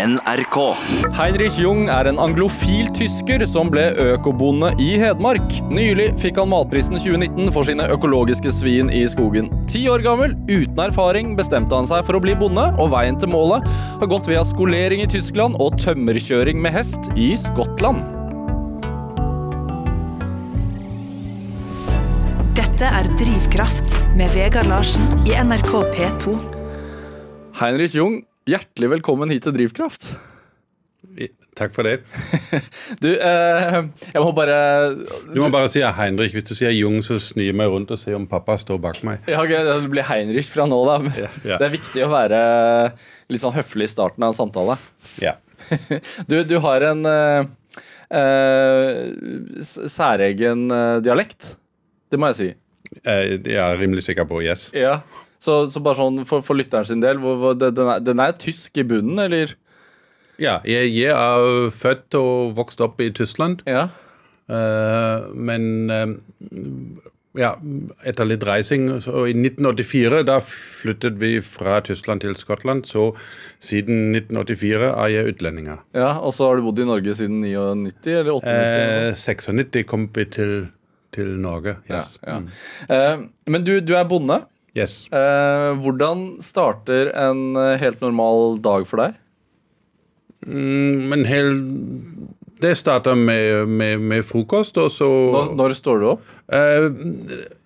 NRK. Heinrich Jung er en anglofil tysker som ble økobonde i Hedmark. Nylig fikk han Matprisen 2019 for sine økologiske svin i skogen. Ti år gammel, uten erfaring, bestemte han seg for å bli bonde, og veien til målet har gått via skolering i Tyskland og tømmerkjøring med hest i Skottland. Dette er Drivkraft med Vegard Larsen i NRK P2. Heinrich Jung, hjertelig velkommen hit til Drivkraft. Takk for det. Du, eh, jeg må bare Du må bare si Heinrich. Hvis du sier Jung, så snur jeg meg rundt og ser om pappa står bak meg. Ja, okay, Det blir Heinrich fra nå, da. ja. Det er viktig å være litt sånn høflig i starten av en samtale. Ja. Du, du har en eh, eh, særegen eh, dialekt. Det må jeg si. Eh, Jeg er rimelig sikker på yes. Ja. Så, så bare sånn for, for lytteren sin del, hvor, hvor, den, er, den er tysk i bunnen, eller? Ja, jeg, jeg er født og vokst opp i Tyskland. Ja. Uh, men uh, ja, etter litt reising så I 1984 da flyttet vi fra Tyskland til Skottland. Så siden 1984 er jeg utlendinger. ja. Og så har du bodd i Norge siden 99, eller 98? Eh, 96 kom vi til, til Norge. Yes. Ja, ja. Mm. Eh, men du, du er bonde. Yes. Eh, hvordan starter en eh, helt normal dag for deg? Mm, men hel, det starter med, med, med frokost, og så Når, når står du opp? Eh,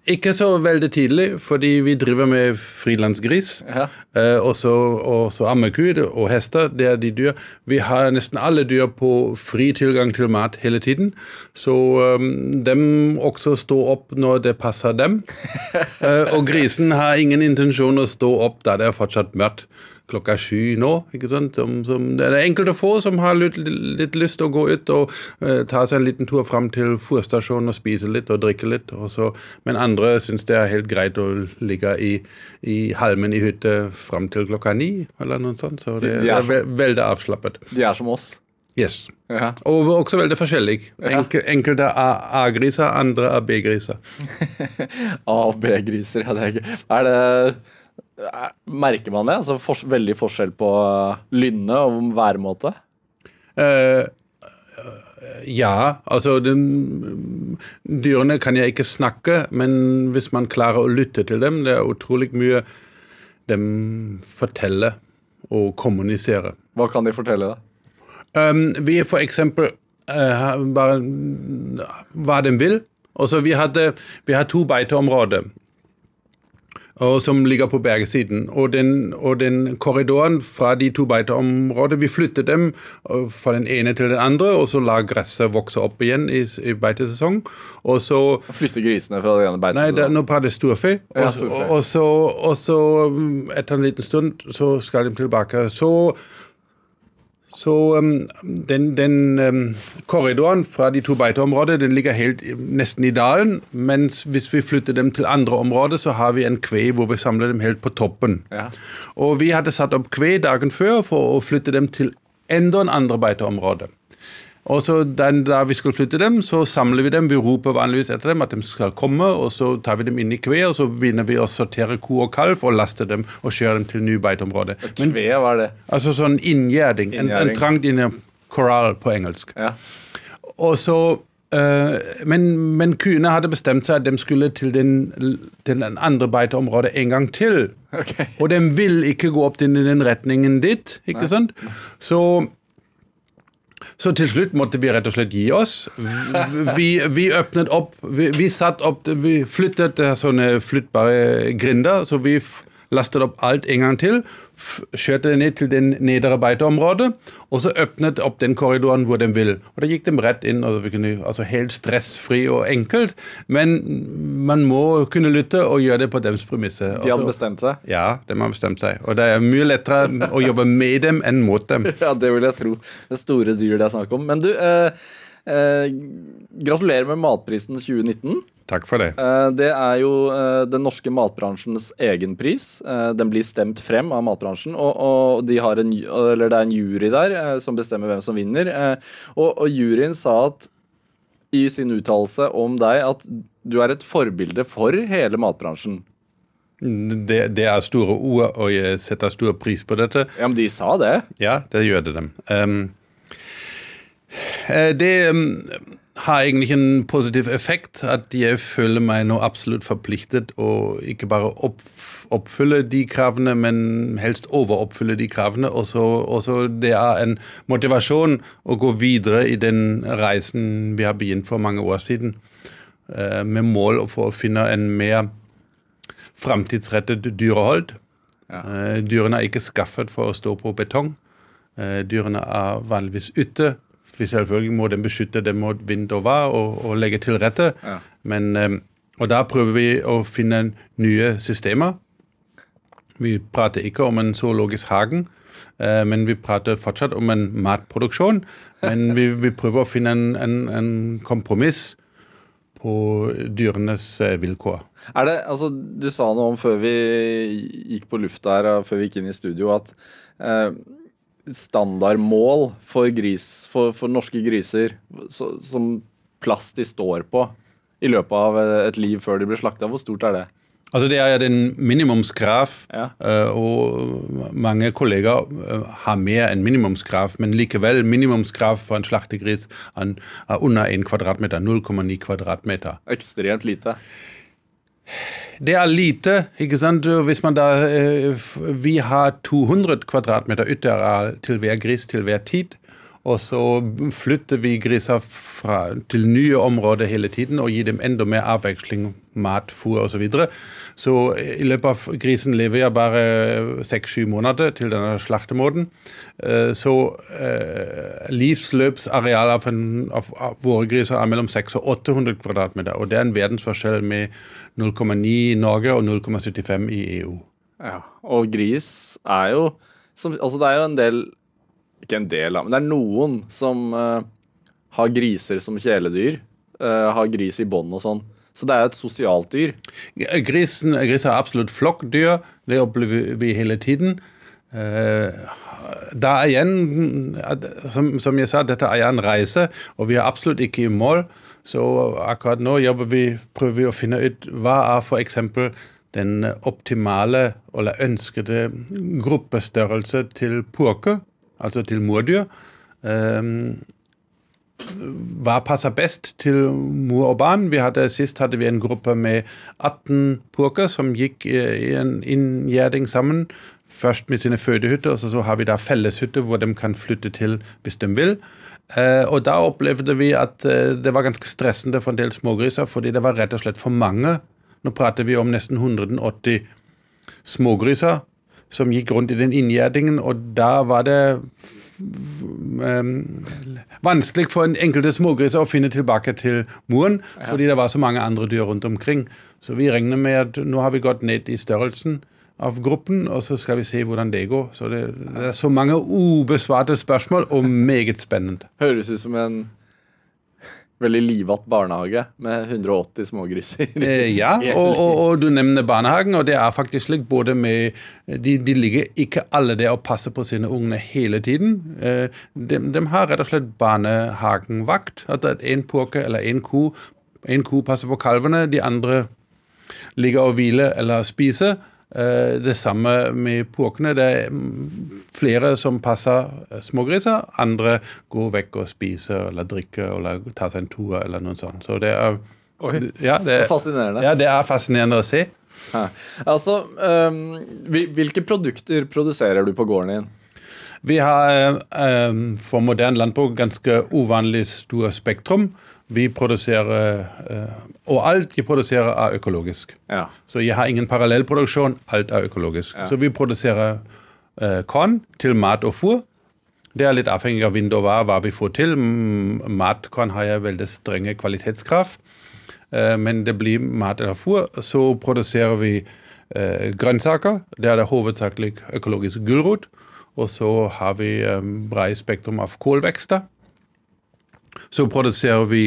Ikke så veldig tidlig, fordi vi driver med frilansgris. Ja. Eh, og så og ammekuer og hester. Det er de dyr. Vi har nesten alle dyr på fri tilgang til mat hele tiden. Så um, dem også står opp når det passer dem. Eh, og grisen har ingen intensjon å stå opp da det er fortsatt mørkt klokka sju nå. ikke sant? Som, som, det er enkelte få som har litt, litt lyst til å gå ut og uh, ta seg en liten tur fram til fôrstasjonen og spise litt og drikke litt. Og så, men andre syns det er helt greit å ligge i, i halmen i hytte fram til klokka ni, eller noe sånt. Så det, De- de er er ve veldig avslappet. De er som oss. Yes. Ja. Og også veldig forskjellig. Enkel, enkelte er A-griser, andre er B-griser. A- og B-griser. Ja, det er. Er det er, Merker man det? Altså for, veldig forskjell på uh, lynne og væremåte? Uh, ja, altså den, Dyrene kan jeg ikke snakke, men hvis man klarer å lytte til dem, det er utrolig mye de forteller og kommuniserer. Hva kan de fortelle da? Um, vi for eksempel uh, bare hva de vil. Også vi, hadde, vi har to beiteområder som ligger på bergsiden. Og den, og den korridoren fra de to beiteområdene Vi flyttet dem fra den ene til den andre, og så la gresset vokse opp igjen i, i beitesesong. Og så Flytte grisene fra det ene beitet Nei, det, det nå prater jeg storfe. Ja, Og, og, så, og så, etter en liten stund, så skal de tilbake. Så, så um, den, den um, korridoren fra de to beiteområdene den ligger helt nesten i dalen. Mens hvis vi flytter dem til andre områder, så har vi en kve hvor vi samler dem helt på toppen. Ja. Og vi hadde satt opp kve dagen før for å flytte dem til enda en andre beiteområde. Og så den, Da vi skulle flytte dem, så samler vi dem. Vi roper vanligvis etter dem at de skal komme, og så tar vi dem inn i kve, og så begynner vi å sortere ko og kalv og laste dem og kjøre dem til nye beiteområder. Kve, hva er det? altså sånn inngjerding. En, en trangt inn i korall på engelsk. Ja. Og så eh, men, men kuene hadde bestemt seg at de skulle til den, den andre beiteområdet en gang til. Ok. Og de vil ikke gå opp til i den retningen ditt. ikke sant? Så, så til slutt måtte vi rett og slett gi oss. Vi, vi åpnet opp Vi, vi satt opp Vi flyttet eh, sånne flyttbare grinder, så vi lastet opp alt en gang til. Kjørte de ned til den nedre beiteområdet, og så åpnet opp den korridoren hvor de vil. Og Da gikk de rett inn, vi kunne, altså helt stressfri og enkelt. Men man må kunne lytte og gjøre det på deres premisser. De hadde Altså- bestemt seg? ja, de har bestemt seg. Og det er mye lettere å jobbe med dem enn mot dem. Ja, det vil jeg tro. Det er store dyr det er snakk om. Men du, eh, eh, gratulerer med Matprisen 2019. Takk for det. Eh, Det er jo eh, den norske matbransjens egen pris. Den blir stemt frem av matbransjen, og, og de har en, eller det er en jury der som bestemmer hvem som vinner. Og, og juryen sa at i sin uttalelse om deg at du er et forbilde for hele matbransjen. Det, det er store ord, og jeg setter stor pris på dette. Ja, men de sa det. Ja, det gjør det dem. Um, det um, har egentlig en positiv effekt at jeg føler meg nå absolutt forpliktet å ikke bare oppfylle de kravene, men helst overoppfylle de kravene. Og så det er en motivasjon å gå videre i den reisen vi har begynt for mange år siden, uh, med mål for å finne en mer framtidsrettet dyrehold. Ja. Uh, dyrene er ikke skaffet for å stå på betong. Dyrene er vanligvis ute selvfølgelig må den beskytte det mot vind og vær og, og legge til rette. Ja. Men, eh, og da prøver vi å finne nye systemer. Vi prater ikke om en zoologisk hagen, eh, men vi prater fortsatt om en matproduksjon. Men vi, vi prøver å finne en, en, en, kompromiss på dyrenes eh, vilkår. Er det, altså, du sa noe om før vi gikk på lufta her, før vi gikk inn i studio, at eh, standardmål for, gris, for, for norske griser så, som plass de står på i løpet av et liv før de blir slakta? Hvor stort er det? Altså Det er en minimumskrav, ja. Eh, og mange kolleger eh, har mer enn minimumskrav. Men likevel, minimumskrav for en slaktegris er under 1 kvadratmeter. 0,9 kvadratmeter. Ekstremt lite. Det er lite, ikke sant. Hvis man da eh, Vi har 200 kvadratmeter uteareal til hver gris til hver tid. Og så flytter vi griser fra, til nye områder hele tiden og gir dem enda mer avveksling, mat, fôr osv. Så, videre. så i løpet av grisen lever jeg bare seks-sju måneder til denne slaktemåten. Eh, så eh, livsløpsarealet av, av, av, våre griser er mellom 600 og 800 kvadratmeter. Og det er en verdensforskjell med 0,9 i Norge og 0,75 i EU. Ja, Og gris er jo som, Altså det er jo en del ikke en del av, men det er noen som uh, har griser som kjæledyr. Uh, har gris i bånd og sånn. Så det er et sosialt dyr. Grisen, gris er absolutt flokkdyr. Det opplever vi hele tiden. Uh, da er igjen, som, som, jeg sa, dette er en reise, og vi er absolutt ikke i mål. Så akkurat nå vi, prøver vi å finne ut hva er f.eks. den optimale eller ønskede gruppestørrelse til purke altså til mordyr. Hva passer best til mor og barn? Hadde, sist hadde vi en gruppe med 18 purker som gikk i en inngjerding sammen. Først med sine fødehytter, og så har vi da felleshytter hvor de kan flytte til hvis de vil. Uh, og da opplevde vi at uh, det var ganske stressende for en del smågriser, fordi det var rett og slett for mange. Nå prater vi om nesten 180 smågriser som gikk rundt i den inngjerdingen, og da var det um, vanskelig for en enkelte smågriser å finne tilbake til moren, ja. fordi det var så mange andre dyr rundt omkring. Så vi regner med at nå har vi gått ned i størrelsen av gruppen, og så skal vi se hvordan det går. Så det, det er så mange ubesvarte spørsmål, og meget spennende. Høres ut som en veldig livatt barnehage med 180 smågriser. Eh, ja, og, og, og, du nevner barnehagen, og det er faktisk slik både med de, de, ligger ikke alle der og passer på sine ungene hele tiden. Eh, de, de, har rett og slett barnehagenvakt. At en purke eller en ko En ko passer på kalvene, de andre ligger og hviler eller spiser. Eh, det samme med purkene. Det er flere som passer smågriser. Andre går vekk og spiser eller drikker eller tar seg en tour eller noe sånt. Så det er, ja, det, er fascinerende. Ja, det er fascinerende å se. Ja. Altså, um, hvilke produkter produserer du på gården din? Vi har um, for moderne landbruk ganske uvanlig stort spektrum. Vi produserer uh, Og alt vi produserer, er økologisk. Ja. Så jeg har ingen parallellproduksjon. Alt er økologisk. Ja. Så vi produserer uh, korn til mat og fôr. Det er litt avhengig av vind og vær hva vi får til. Matkorn har jeg veldig strenge kvalitetskrav. Uh, men det blir mat eller fôr. Så produserer vi grønnsaker. Det er det hovedsakelig økologisk gulrot. Og så har vi um, bredt spektrum av kålvekster. Så produserer vi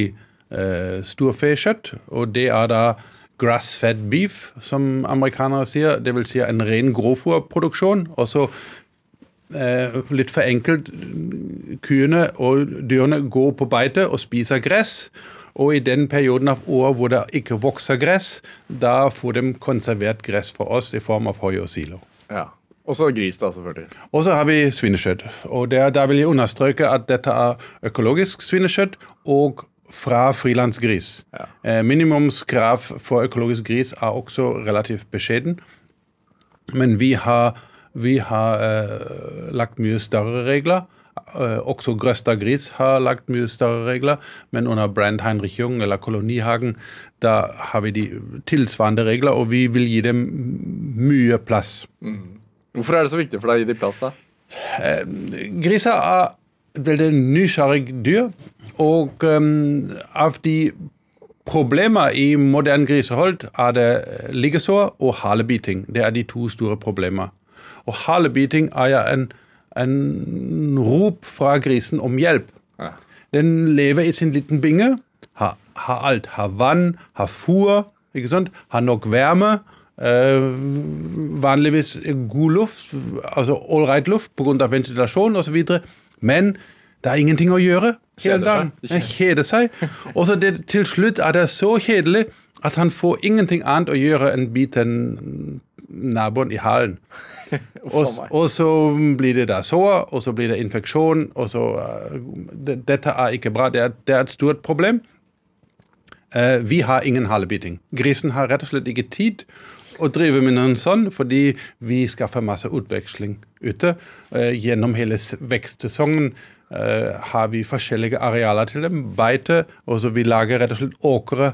eh, storfekjøtt, og det er da grass-fed beef, som amerikanere sier. Det vil si en ren grovfòrproduksjon. Og så eh, litt for enkelt kuene og dyrene går på beite og spiser gress. Og i den perioden av året hvor det ikke vokser gress, da får de konservert gress fra oss i form av høy og silo. Ja. Og så gris, da, selvfølgelig. Og så har vi svinekjøtt. Og der, der vil jeg understreke at dette er økologisk svinekjøtt og fra frilandsgris. Ja. Eh, minimumskrav for økologisk gris er også relativt beskjeden. Men vi har, vi har eh, lagt mye større regler. Eh, også Grøsta Gris har lagt mye større regler, men under Brand Heinrich Jung eller Kolonihagen da har vi de tilsvarende regler, og vi vil gi dem mye plass. Hvorfor er det så viktig for deg å gi de plass, da? Griser er veldig nysgjerrig dyr, og um, av de problemer i moderne grisehold er det liggesår og halebiting. Det er de to store problemer. Og halebiting er ja en, en rop fra grisen om hjelp. Ja. Den lever i sin liten binge, har, har alt. Har vann, har fôr, ikke sant? har nok varme. Eh, vanligvis god luft, altså ålreit luft pga. ventilasjon osv. Men det er ingenting å gjøre hele dagen. Han kjeder seg. Og så til slutt er det så kjedelig at han får ingenting annet å gjøre enn bite en naboen i halen. Og, og så blir det da sår, og så blir det infeksjon, og så eh, det, Dette er ikke bra. Det er, det er et stort problem. Uh, vi har ingen halebiting. Grisen har rett og slett ikke tid å drive med noe sånn, fordi vi skaffer masse utveksling ute. Eh, gjennom hele vekstsesongen eh, har vi forskjellige arealer til dem. Beite, og så vi lager rett og slett åkre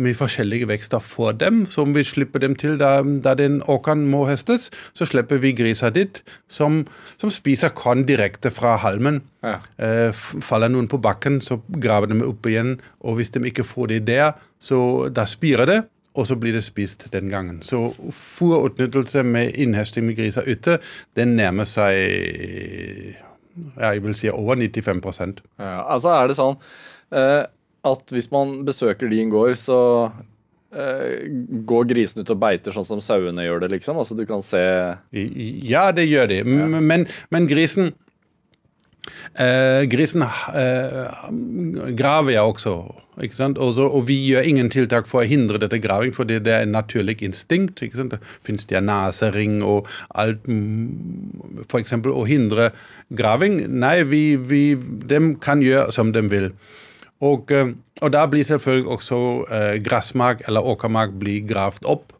med forskjellige vekster for dem, som vi slipper dem til da, da den åkeren må høstes. Så slipper vi griser dit, som, som spiser korn direkte fra halmen. Ja. Eh, faller noen på bakken, så graver de opp igjen. Og hvis de ikke får det der, så da spirer det, og så blir det spist den gangen. Så fôrutnyttelse med innhøsting med griser ute, den nærmer seg ja, jeg vil si over 95% Ja, altså er det sånn eh, at hvis man besøker din gård, så eh, går grisene ut og beiter sånn som sauene gjør det, liksom? Altså du kan se Ja, det gjør de. Ja. Men, men grisen eh, Grisen eh, graver jeg også. Ikke sant? Og, og vi gjør ingen tiltak for å hindre dette graving, fordi det er en naturlig instinkt. Ikke sant? Det finnes dianasering og alt F.eks. Å hindre graving. Nei, vi, vi, de kan gjøre som de vil. Og, eh, og da blir selvfølgelig også eh, gressmark eller åkermark blir gravd opp.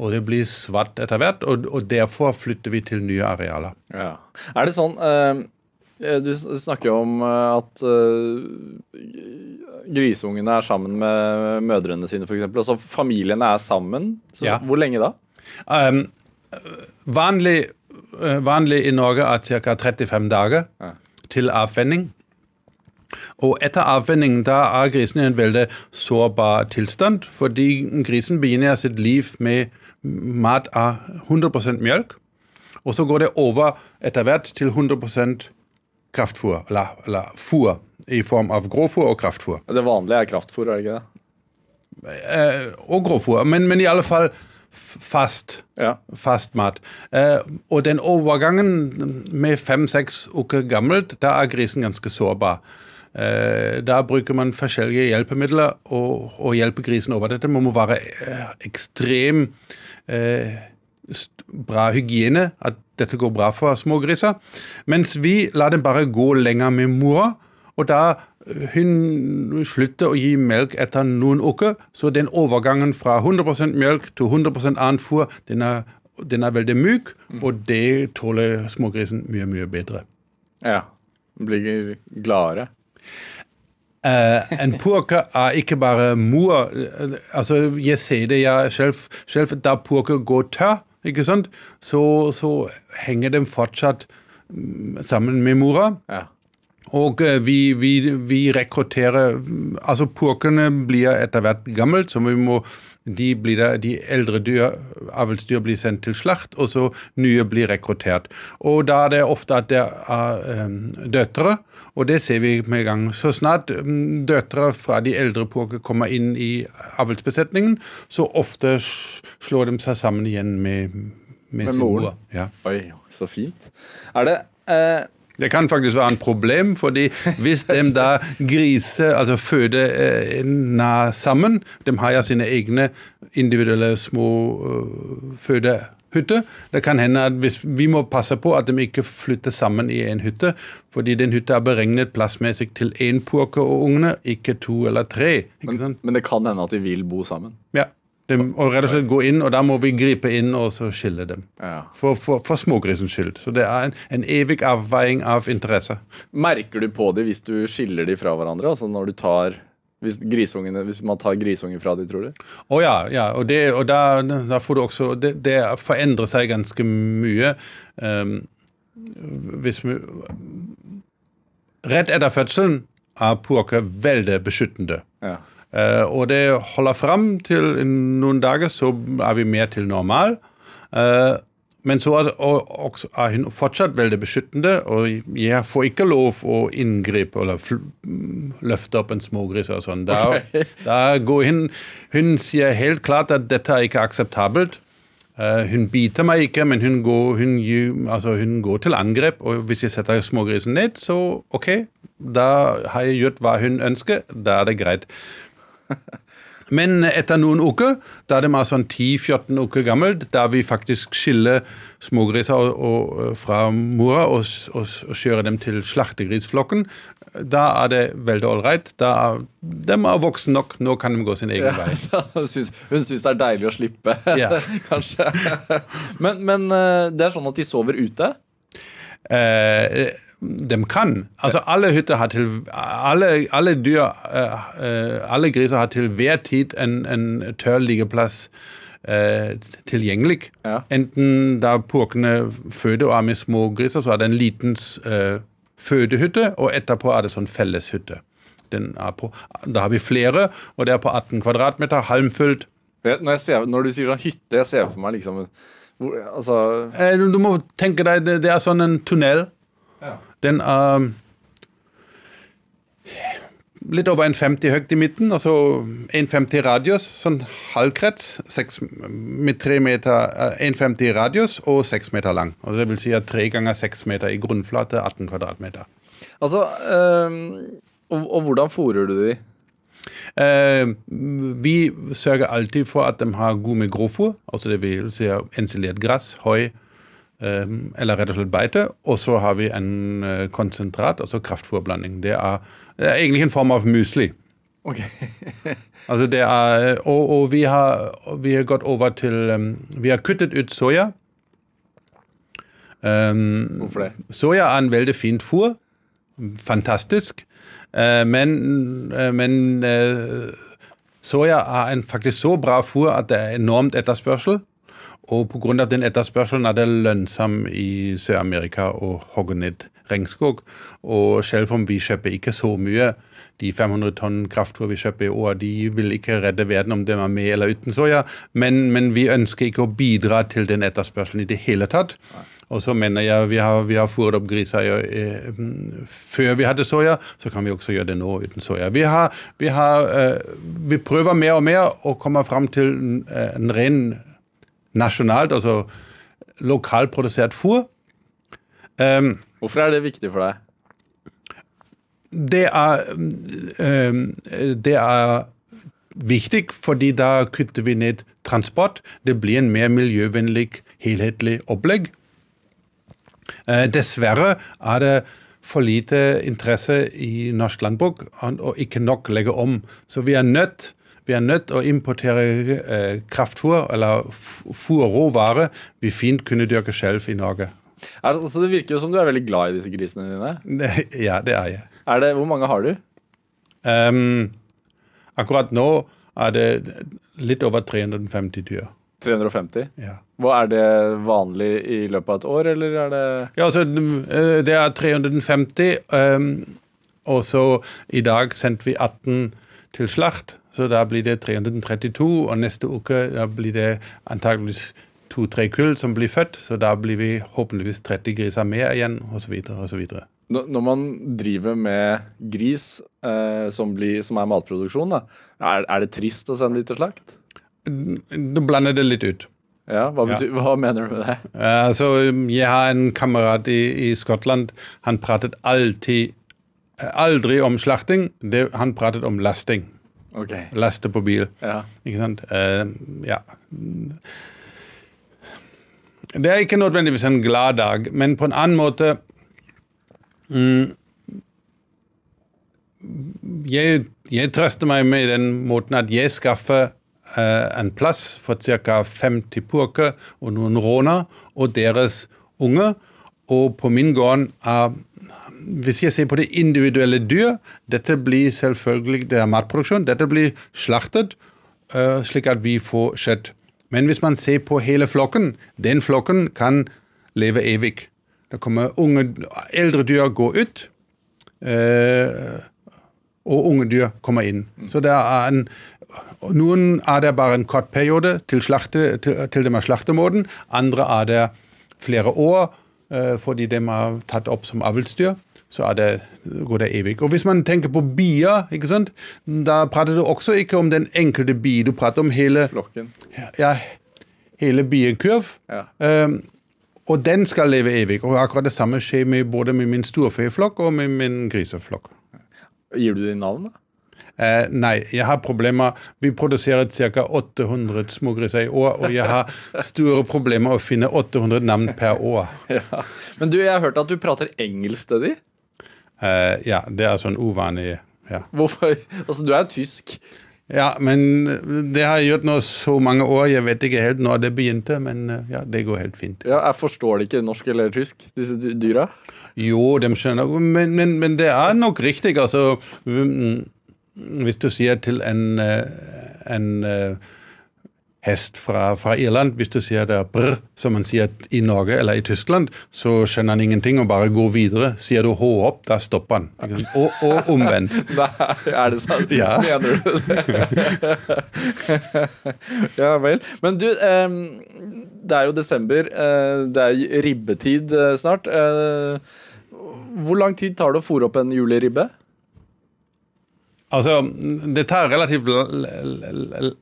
Og det blir svart etter hvert, og, og derfor flytter vi til nye arealer. Ja. Er det sånn eh, Du snakker jo om eh, at eh, grisungene er sammen med mødrene sine, f.eks. Altså familiene er sammen. Så, Ja. Hvor lenge da? Um, vanlig, eh, vanlig i Norge er ca. 35 dager Ja. til avvenning. Og etter avvenning da er grisen i en veldig sårbar tilstand, fordi grisen begynner sitt liv med mat av 100% melk, og så går det over etter hvert til 100 kraftfôr, eller, eller fôr, i form av grovfôr og kraftfôr. Det vanlige er kraftfôr, er det ikke det? Eh, og grovfôr, men, men i alle fall fast. Ja. fast mat. Eh, og den overgangen med fem-seks uker gammelt, da er grisen ganske sårbar. Eh, da bruker man forskjellige hjelpemidler og, og hjelper grisen over. Dette Man må være eh, ekstrem eh, bra hygiene, at dette går bra for smågriser. Mens vi lar dem bare gå lenger med mora, og da eh, hun slutter å gi melk etter noen uker, så den overgangen fra 100% melk til 100 annet fôr, den er, den er veldig myk, og det tåler smågrisen mye, mye bedre. ja. Blir gladere. Uh, en purke er ikke bare mor. eh, Altså, jeg ser det jeg selv, selv da purker går tørr, ikke sant, så, så henger de fortsatt mm, sammen med mora. Ja. Og eh, vi, vi, vi rekrutterer Altså, purkene blir etter hvert gammelt, så vi må de, da, de eldre dyr, avlsdyr blir sendt til slakt, og så nye blir rekruttert. Og da er det ofte at det er eh, døtre, og det ser vi med en gang. Så snart mm, døtre fra de eldre purker kommer inn i avlsbesetningen, så ofte slår de seg sammen igjen med, med, Med sin mor. Ja. Oi, så fint. Er det eh, Det kan faktisk være en problem, fordi hvis de da griser, altså føder sammen De har ja sine egne individuelle små uh, fødehytter. Det kan hende at hvis vi må passe på at de ikke flytter sammen i en hytte, fordi den hytta er beregnet plassmessig til én purke og ungene, ikke to eller tre. ikke sant? Men det kan hende at de vil bo sammen. Ja. De, og rett og slett gå inn, og da må vi gripe inn og så skille dem. Ja. For, for, for smågrisens skyld. Så det er en, en evig avveiing av interesser. Merker du på det hvis du skiller de fra hverandre? Altså når du tar hvis, hvis man tar grisungen fra de, tror du? Å ja, ja, og, det, og da, da får du også Det, det forandrer seg ganske mye. Um, hvis vi Rett etter fødselen er purker veldig beskyttende. Ja. Uh, og det holder fram til noen dager, så er vi mer til normal. Uh, men så er, er hun fortsatt veldig beskyttende, og jeg får ikke lov å inngripe eller løfte opp en smågris og sånn. Da, okay. da går hun, hun sier helt klart at dette er ikke akseptabelt. Uh, hun biter meg ikke, men hun går, hun, altså hun går til angrep. Og hvis jeg setter smågrisen ned, så OK, da har jeg gjort hva hun ønsker. Da er det greit. Men etter noen uker, da de er sånn 10-14 uker gammelt, da vi faktisk skiller smågriser og, fra mora og, og, og kjører dem til slaktegrisflokken, da er det veldig ålreit. De er voksne nok, nå kan de gå sin egen vei. Ja, hun, syns, hun syns det er deilig å slippe, Ja. kanskje. Men, men eh, det er sånn at de sover ute? Eh, de kan. Altså alle hytter har til Alle, alle dyr, eh, eh, alle griser har til hver tid en, en tørr liggeplass eh, tilgjengelig. Ja. Enten da purkene føder og er med små griser, så er det en liten eh, fødehytte, og etterpå er det sånn felleshytte. Den er på, da har vi flere, og det er på 18 kvadratmeter, halmfylt. Når, jeg ser, når du sier sånn hytte, jeg ser for meg liksom hvor, Altså Eh, du må tenke deg, det, det er sånn en tunnel. Den er litt over 1,50 høyt i midten, og så en 50 radius, sånn halvkrets, 6, med 3 meter, eh, 1,50 radius og 6 meter lang. Og det vil si at 3 ganger 6 meter i grunnflate, 18 kvadratmeter. Altså øh, og, og hvordan fôrer du de? Uh, vi sørger alltid for at de har god med grovfôr, altså det vil si ensilert gress, høy eh, eller rett og slett beite. Og så har vi en eh, konsentrat, altså kraftfôrblanding. Det er, det er egentlig en form av musli. Ok. Altså det er, og, og vi, har, vi har gått over til Vi har kuttet ut soya. Um, Hvorfor det? Soya er en veldig fint fôr. Fantastisk. Uh, men uh, men uh, soya er en faktisk så bra fôr at det er enormt etterspørsel. Og pga. den etterspørselen er det lønnsomt i Sør-Amerika å hogge ned regnskog. Og selv om vi kjøper ikke så mye, de 500 tonn kraftfôr vi kjøper i år, de vil ikke redde verden om de er med eller uten soya. Men, men vi ønsker ikke å bidra til den etterspørselen i det hele tatt. Og så mener jeg vi har, vi har fôret opp griser eh, før vi hadde soya, så kan vi også gjøre det nå uten soya. Vi, har, vi, har, eh, vi prøver mer og mer å komme fram til eh, en ren nasjonalt, altså lokalprodusert fôr. Um, Hvorfor er det viktig for deg? det er, um, det er viktig, fordi da kutter vi ned transport. Det blir en mer miljøvennlig, helhetlig opplegg. Uh, dessverre er det for lite interesse i norsk landbruk og ikke nok legge om. Så vi er nødt vi er nødt til å importere eh, kraftfôr, eller fôrråvare, vi fint kunne dyrke selv i Norge. Er, altså, det virker jo som du er veldig glad i disse grisene dine. Ja, det er jeg. Er det, hvor mange har du? Um, akkurat nå er det litt over 350 dyr. 350? Ja. Hva Er det vanlig i løpet av et år, eller er det Ja, altså, eh, det er 350, um, og så i dag sendte vi 18 til slakt, så da blir det 332, og neste uke da blir det antakeligvis to-tre kull som blir født, så da blir vi håpeligvis 30 griser mer igjen, osv., osv. Når når man driver med gris eh, som, blir, som er matproduksjon, da, er, er det trist å sende de til slakt? Du blander det litt ut. Ja, hva, betyr, hva mener du med det? Altså, jeg har en kamerat i, i Skottland. Han pratet alltid aldri om slakting. Det, han pratet om lasting. Ok. Laste på bil. Ja. Ikke sant? Uh, ja. Det er ikke nødvendigvis en glad dag, men på en annen måte mm, jeg, jeg trøster meg med den måten at jeg skaffer uh, en plass for ca. 50 purker og noen råner og deres unge. Og på min gård er hvis jeg ser på det individuelle dyr, dette blir selvfølgelig det er matproduksjon. Dette blir slaktet uh, slik at vi får kjøtt. Men hvis man ser på hele flokken, den flokken kan leve evig. Da kommer unge, eldre dyr gå ut, uh, og unge dyr kommer inn. Så det er en Noen er det bare en kort periode til, slakte, til, til de er slaktemåten. Andre er det flere år uh, fordi de er tatt opp som avlsdyr så er det, går det evig. Og hvis man tenker på bier, ikke sant? da prater du også ikke om den enkelte bi, du prater om hele Flokken. ja, hele biekurv. Ja. Um, og den skal leve evig. Og akkurat det samme skjer med både med min storfeflokk og med min griseflokk. Gir du dem navn, da? Uh, nei, jeg har problemer. Vi produserer ca. 800 smågriser i år, og jeg har store problemer å finne 800 navn per år. Ja. Men du, jeg har hørt at du prater engelsk til dem. Eh, ja, det er sånn uvanlig. Ja. Hvorfor? Altså, du er tysk. ja, men det har jeg gjort nå så mange år. Jeg vet ikke helt når det begynte, men eh, ja, det går helt fint. Ja, jeg forstår de ikke norsk eller tysk, disse dyra? Jo, de skjønner men, men, men det er nok riktig. Altså, mm, hvis du sier til en, eh, en eh, hest fra, fra Irland, hvis du sier det er brr, som man sier i Norge eller i Tyskland, så skjønner han ingenting og bare går videre. Sier du H opp, da stopper han. Og, og omvendt. Nei, er det sant? Ja. Mener du det? ja vel. Men du, det er jo desember. eh, Det er ribbetid eh, snart. Eh, Hvor lang tid tar det å fôre opp en juleribbe? Altså, det tar relativt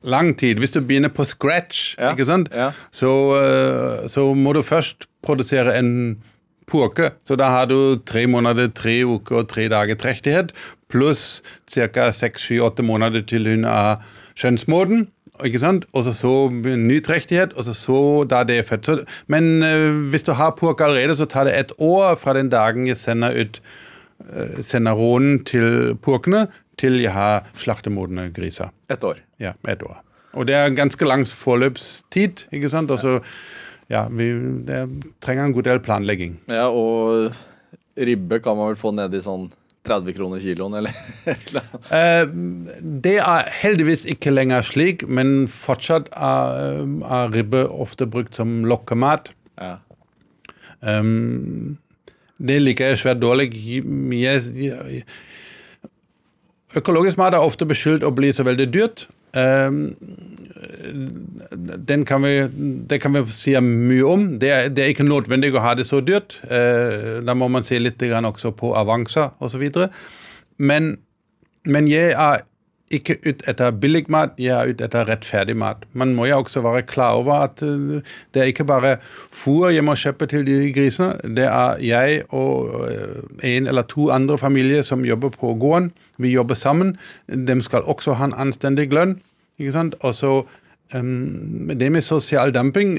lang tid. Hvis du begynner på scratch, Ja, ikke sant? ja. Så, eh, så må du først produsere en purke. Så da har du tre måneder, tre uker og tre dager trektighet, pluss ca. seks, sju, åtte måneder til hun er skjønnsmoden. Ikke sant? Og så, så ny trektighet, og så, så da det er født. Så, men eh, hvis du har purke allerede, så tar det et år fra den dagen jeg sender ut sender rånen til purkene, til jeg har slaktemodne griser. Et år. Ja, et år. Og det er ganske lang forløpstid, ikke sant? Og så, ja, vi det trenger en god del planlegging. Ja, og ribbe kan man vel få ned i sånn 30 kroner kiloen, eller? Eh, det er heldigvis ikke lenger slik, men fortsatt er, er ribbe ofte brukt som lokkemat. ja. Um, det liker jeg svært dårlig. Økologisk mat er ofte beskyldt å bli så veldig dyrt. Den kan vi, det kan vi si mye om. Det er, det er ikke nødvendig å ha det så dyrt. Uh, da må man se litt på avanser osv. Men, men jeg er ikke ut etter billig mat, jeg er ute etter rettferdig mat. Man må jo også være klar over at uh, det er ikke bare fôr jeg må kjøpe til de grisene. Det er jeg og uh, en eller to andre familier som jobber på gården. Vi jobber sammen. De skal også ha en anstendig lønn. ikke sant? Og så um, Det med sosial dumping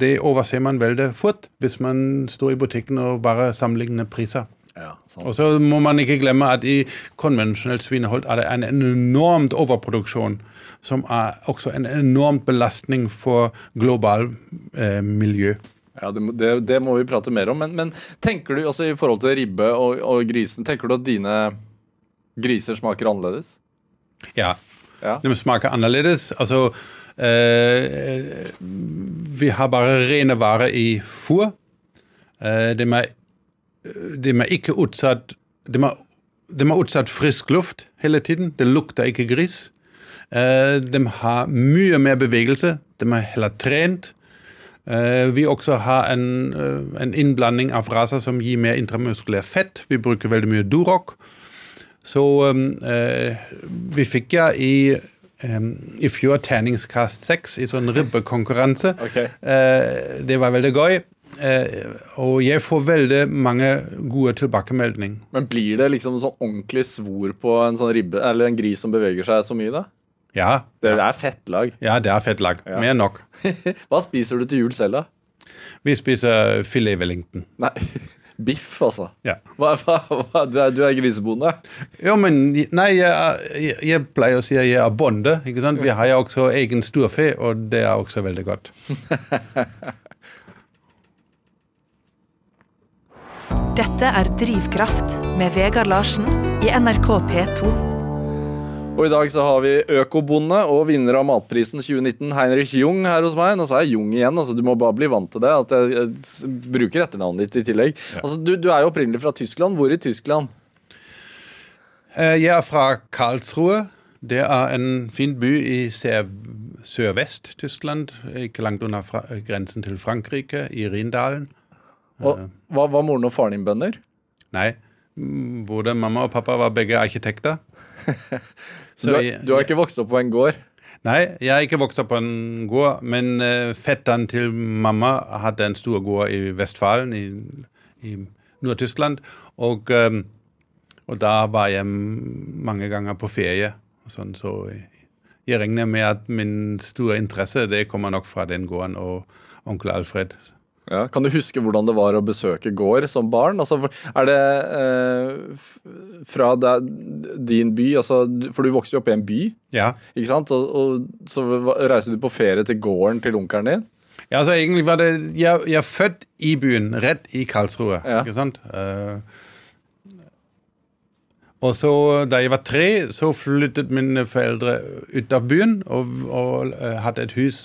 det overser man veldig fort hvis man står i butikken og bare sammenligner priser. Ja. Og så må man ikke glemme at i konvensjonelt svinehold er det en enormt overproduksjon, som er også en enormt belastning for global eh, miljø. Ja, det, det, det må vi prate mer om. Men, men tenker du, altså i forhold til ribbe og, og grisen, tenker du at dine griser smaker annerledes? Ja. Ja. De smaker annerledes. Altså eh, Vi har bare rene varer i fôr. Eh, de, er, de er ikke utsatt de er, de er utsatt frisk luft hele tiden. Det lukter ikke gris. Eh, de har mye mer bevegelse. De er heller trent. Eh, vi også har en, eh, en innblanding av raser som gir mer intramuskulær fett. Vi bruker veldig mye Duroc. Så vi fikk ja i i fjor terningskast seks i sånn ribbekonkurranse. Okay. Det var veldig gøy. Eh, og jeg får veldig mange gode tilbakemeldinger. Men blir det liksom sånn ordentlig svor på en sånn ribbe, eller en gris som beveger seg så mye, da? Ja, Det er fettlag. ja, det er fett lag. Ja. Mer nok. Hva spiser du til jul selv, da? Vi spiser filet Wellington. Nei, biff, altså. Ja. Hva, hva, hva, du, er, du er grisebonde? Jo, men Nei, jeg, jeg, jeg pleier å si at jeg er bonde. ikke sant? Vi har jo også egen storfe, og det er også veldig godt. Dette er Drivkraft med Vegard Larsen i NRK P2. Og i dag så har vi økobonde og vinner av matprisen 2019, Heinrich Jung, her hos meg. Nå sa jeg Jung igjen, altså du må bare bli vant til det. At jeg, jeg bruker etternavnet ditt i tillegg. Altså, du, du er jo opprinnelig fra Tyskland. Hvor i Tyskland? Eh, Jeg er fra Karlsruhe. Det er en fin by i sør- sørvest-Tyskland, ikke langt unna fra, grensen til Frankrike, i Rindalen. Og, hva var moren og faren din bønder? Nei, både mamma og pappa var begge arkitekter. Så du, har- du har ikke vokst opp på en gård? Nei, jeg har ikke vokst opp på en gård, men uh, fetteren til mamma hadde en stor gård i Vestfalen, i, i Nord-Tyskland. Og, um, og da var jeg mange ganger på ferie. Sånn, så jeg regner med at min store interesse det kommer nok fra den gården og onkel Alfred. Ja. Kan du huske hvordan det var å besøke gård som barn? Altså, er det eh, fra der, din by, altså, for du vokste jo opp i en by, Ja. ikke sant? Og, og så reiste du på ferie til gården til onkelen din? Ja, altså egentlig var det Jeg, jeg er født i byen, rett i Karlsruhe. Ja. ikke sant? Eh, og så, da jeg var tre, så flyttet mine foreldre ut av byen og, og uh, hadde et hus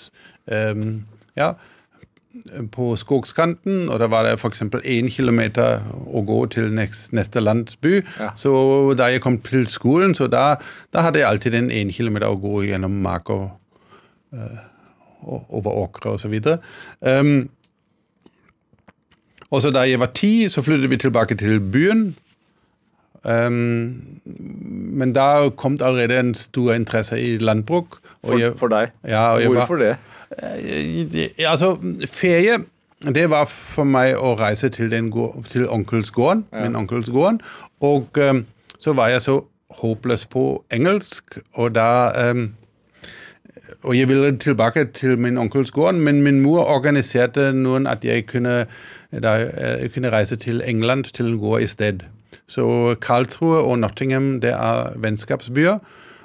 um, ja, på skogskanten. Og da var det f.eks. én kilometer å gå til neste, neste landsby. Ja. Så da jeg kom til skolen, så da, da hadde jeg alltid en én kilometer å gå gjennom mark og og over åkre osv. Um, og så da jeg var ti, så flyttet vi tilbake til byen. Um, men da kom det allerede en stor interesse i landbruk. og For, jeg- for deg? ja, og jeg var- Hvorfor det? Eh, Altså, ferie det var for meg å reise til, til onkels gården, min onkels gården. Og um, så var jeg så håpløs på engelsk, og da um, Og jeg ville tilbake til min onkels gård, men min mor organiserte noen at jeg kunne, da, jeg kunne reise til England, til en gård i sted. Så Karlsruhe og Nottingham det er vennskapsbyer.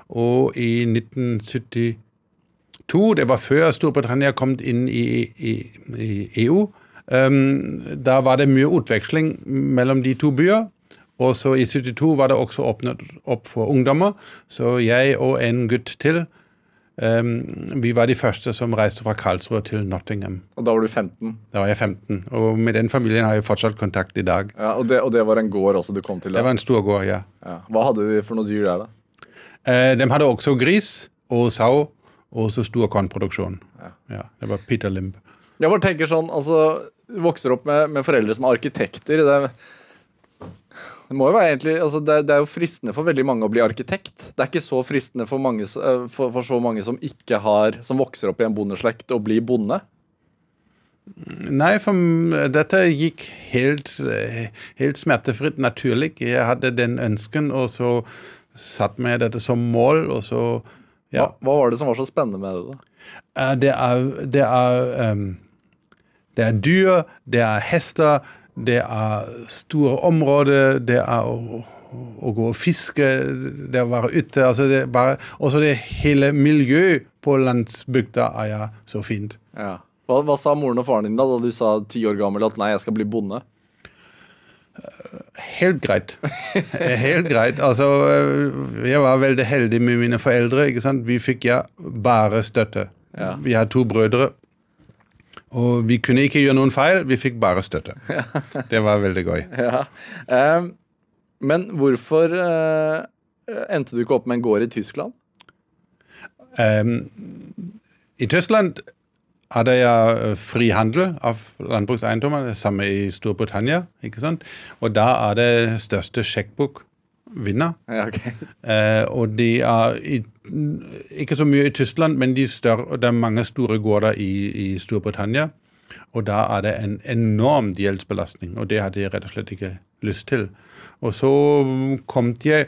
Og i 1970 to, det var før Storbritannia kom inn i, i, i EU. Um, da var det mye utveksling mellom de to byer. Og så i 72 var det også åpnet opp for ungdommer. Så jeg og en gutt til, um, vi var de første som reiste fra Karlsruhe til Nottingham. Og da var du 15. Da var jeg 15. Og med den familien har jeg fortsatt kontakt i dag. Ja, og, det, og det var en gård også du kom til? Det var en stor gård, ja. Ja. Hva hadde de for noe dyr der, da? Uh, de hadde også gris og sau, og så stor kornproduksjon. Ja, det var Peter Limb. Jeg bare tenker sånn, altså Du vokser opp med, med foreldre som er arkitekter. Det, det må jo være egentlig altså det, det er jo fristende for veldig mange å bli arkitekt. Det er ikke så fristende for, mange, eh, for, for så mange som ikke har Som vokser opp i en bondeslekt, å bli bonde. Nei, for dette gikk helt, eh, helt smertefritt naturlig. Jeg hadde den ønsken, og så satt meg dette som mål, og så Ja. Hva, hva var det som var så spennende med det? da? Eh, Det er, det er, um, det er dyr, det er hester, det er store områder, det er å, å gå og fiske, det er å være ute. altså det bare, Også det hele miljøet på landsbygda er så fint. Ja. Hva, hva sa moren og faren din da da du sa ti år gammel at nei, jeg skal bli bonde? Helt greit. Helt greit. Altså, øh, jeg var veldig heldig med mine foreldre. ikke sant? Vi fikk ja bare støtte. Ja. Vi har to brødre. Og vi kunne ikke gjøre noen feil, vi fikk bare støtte. Det var veldig gøy. Ja. Ehm, men hvorfor eh, endte du ikke opp med en gård i Tyskland? Um, I Tyskland hadde jeg øh, fri handel av landbrukseiendommer, det samme i Storbritannia. ikke sant? Og da er det største sjekkbok vinner. Ja, okay. Eh, og de er i, ikke så mye i Tyskland, men de større, det er mange store gårder i, i Storbritannia. Og da er det en enorm gjeldsbelastning, og det hadde jeg rett og slett ikke lyst til. Og så kom jeg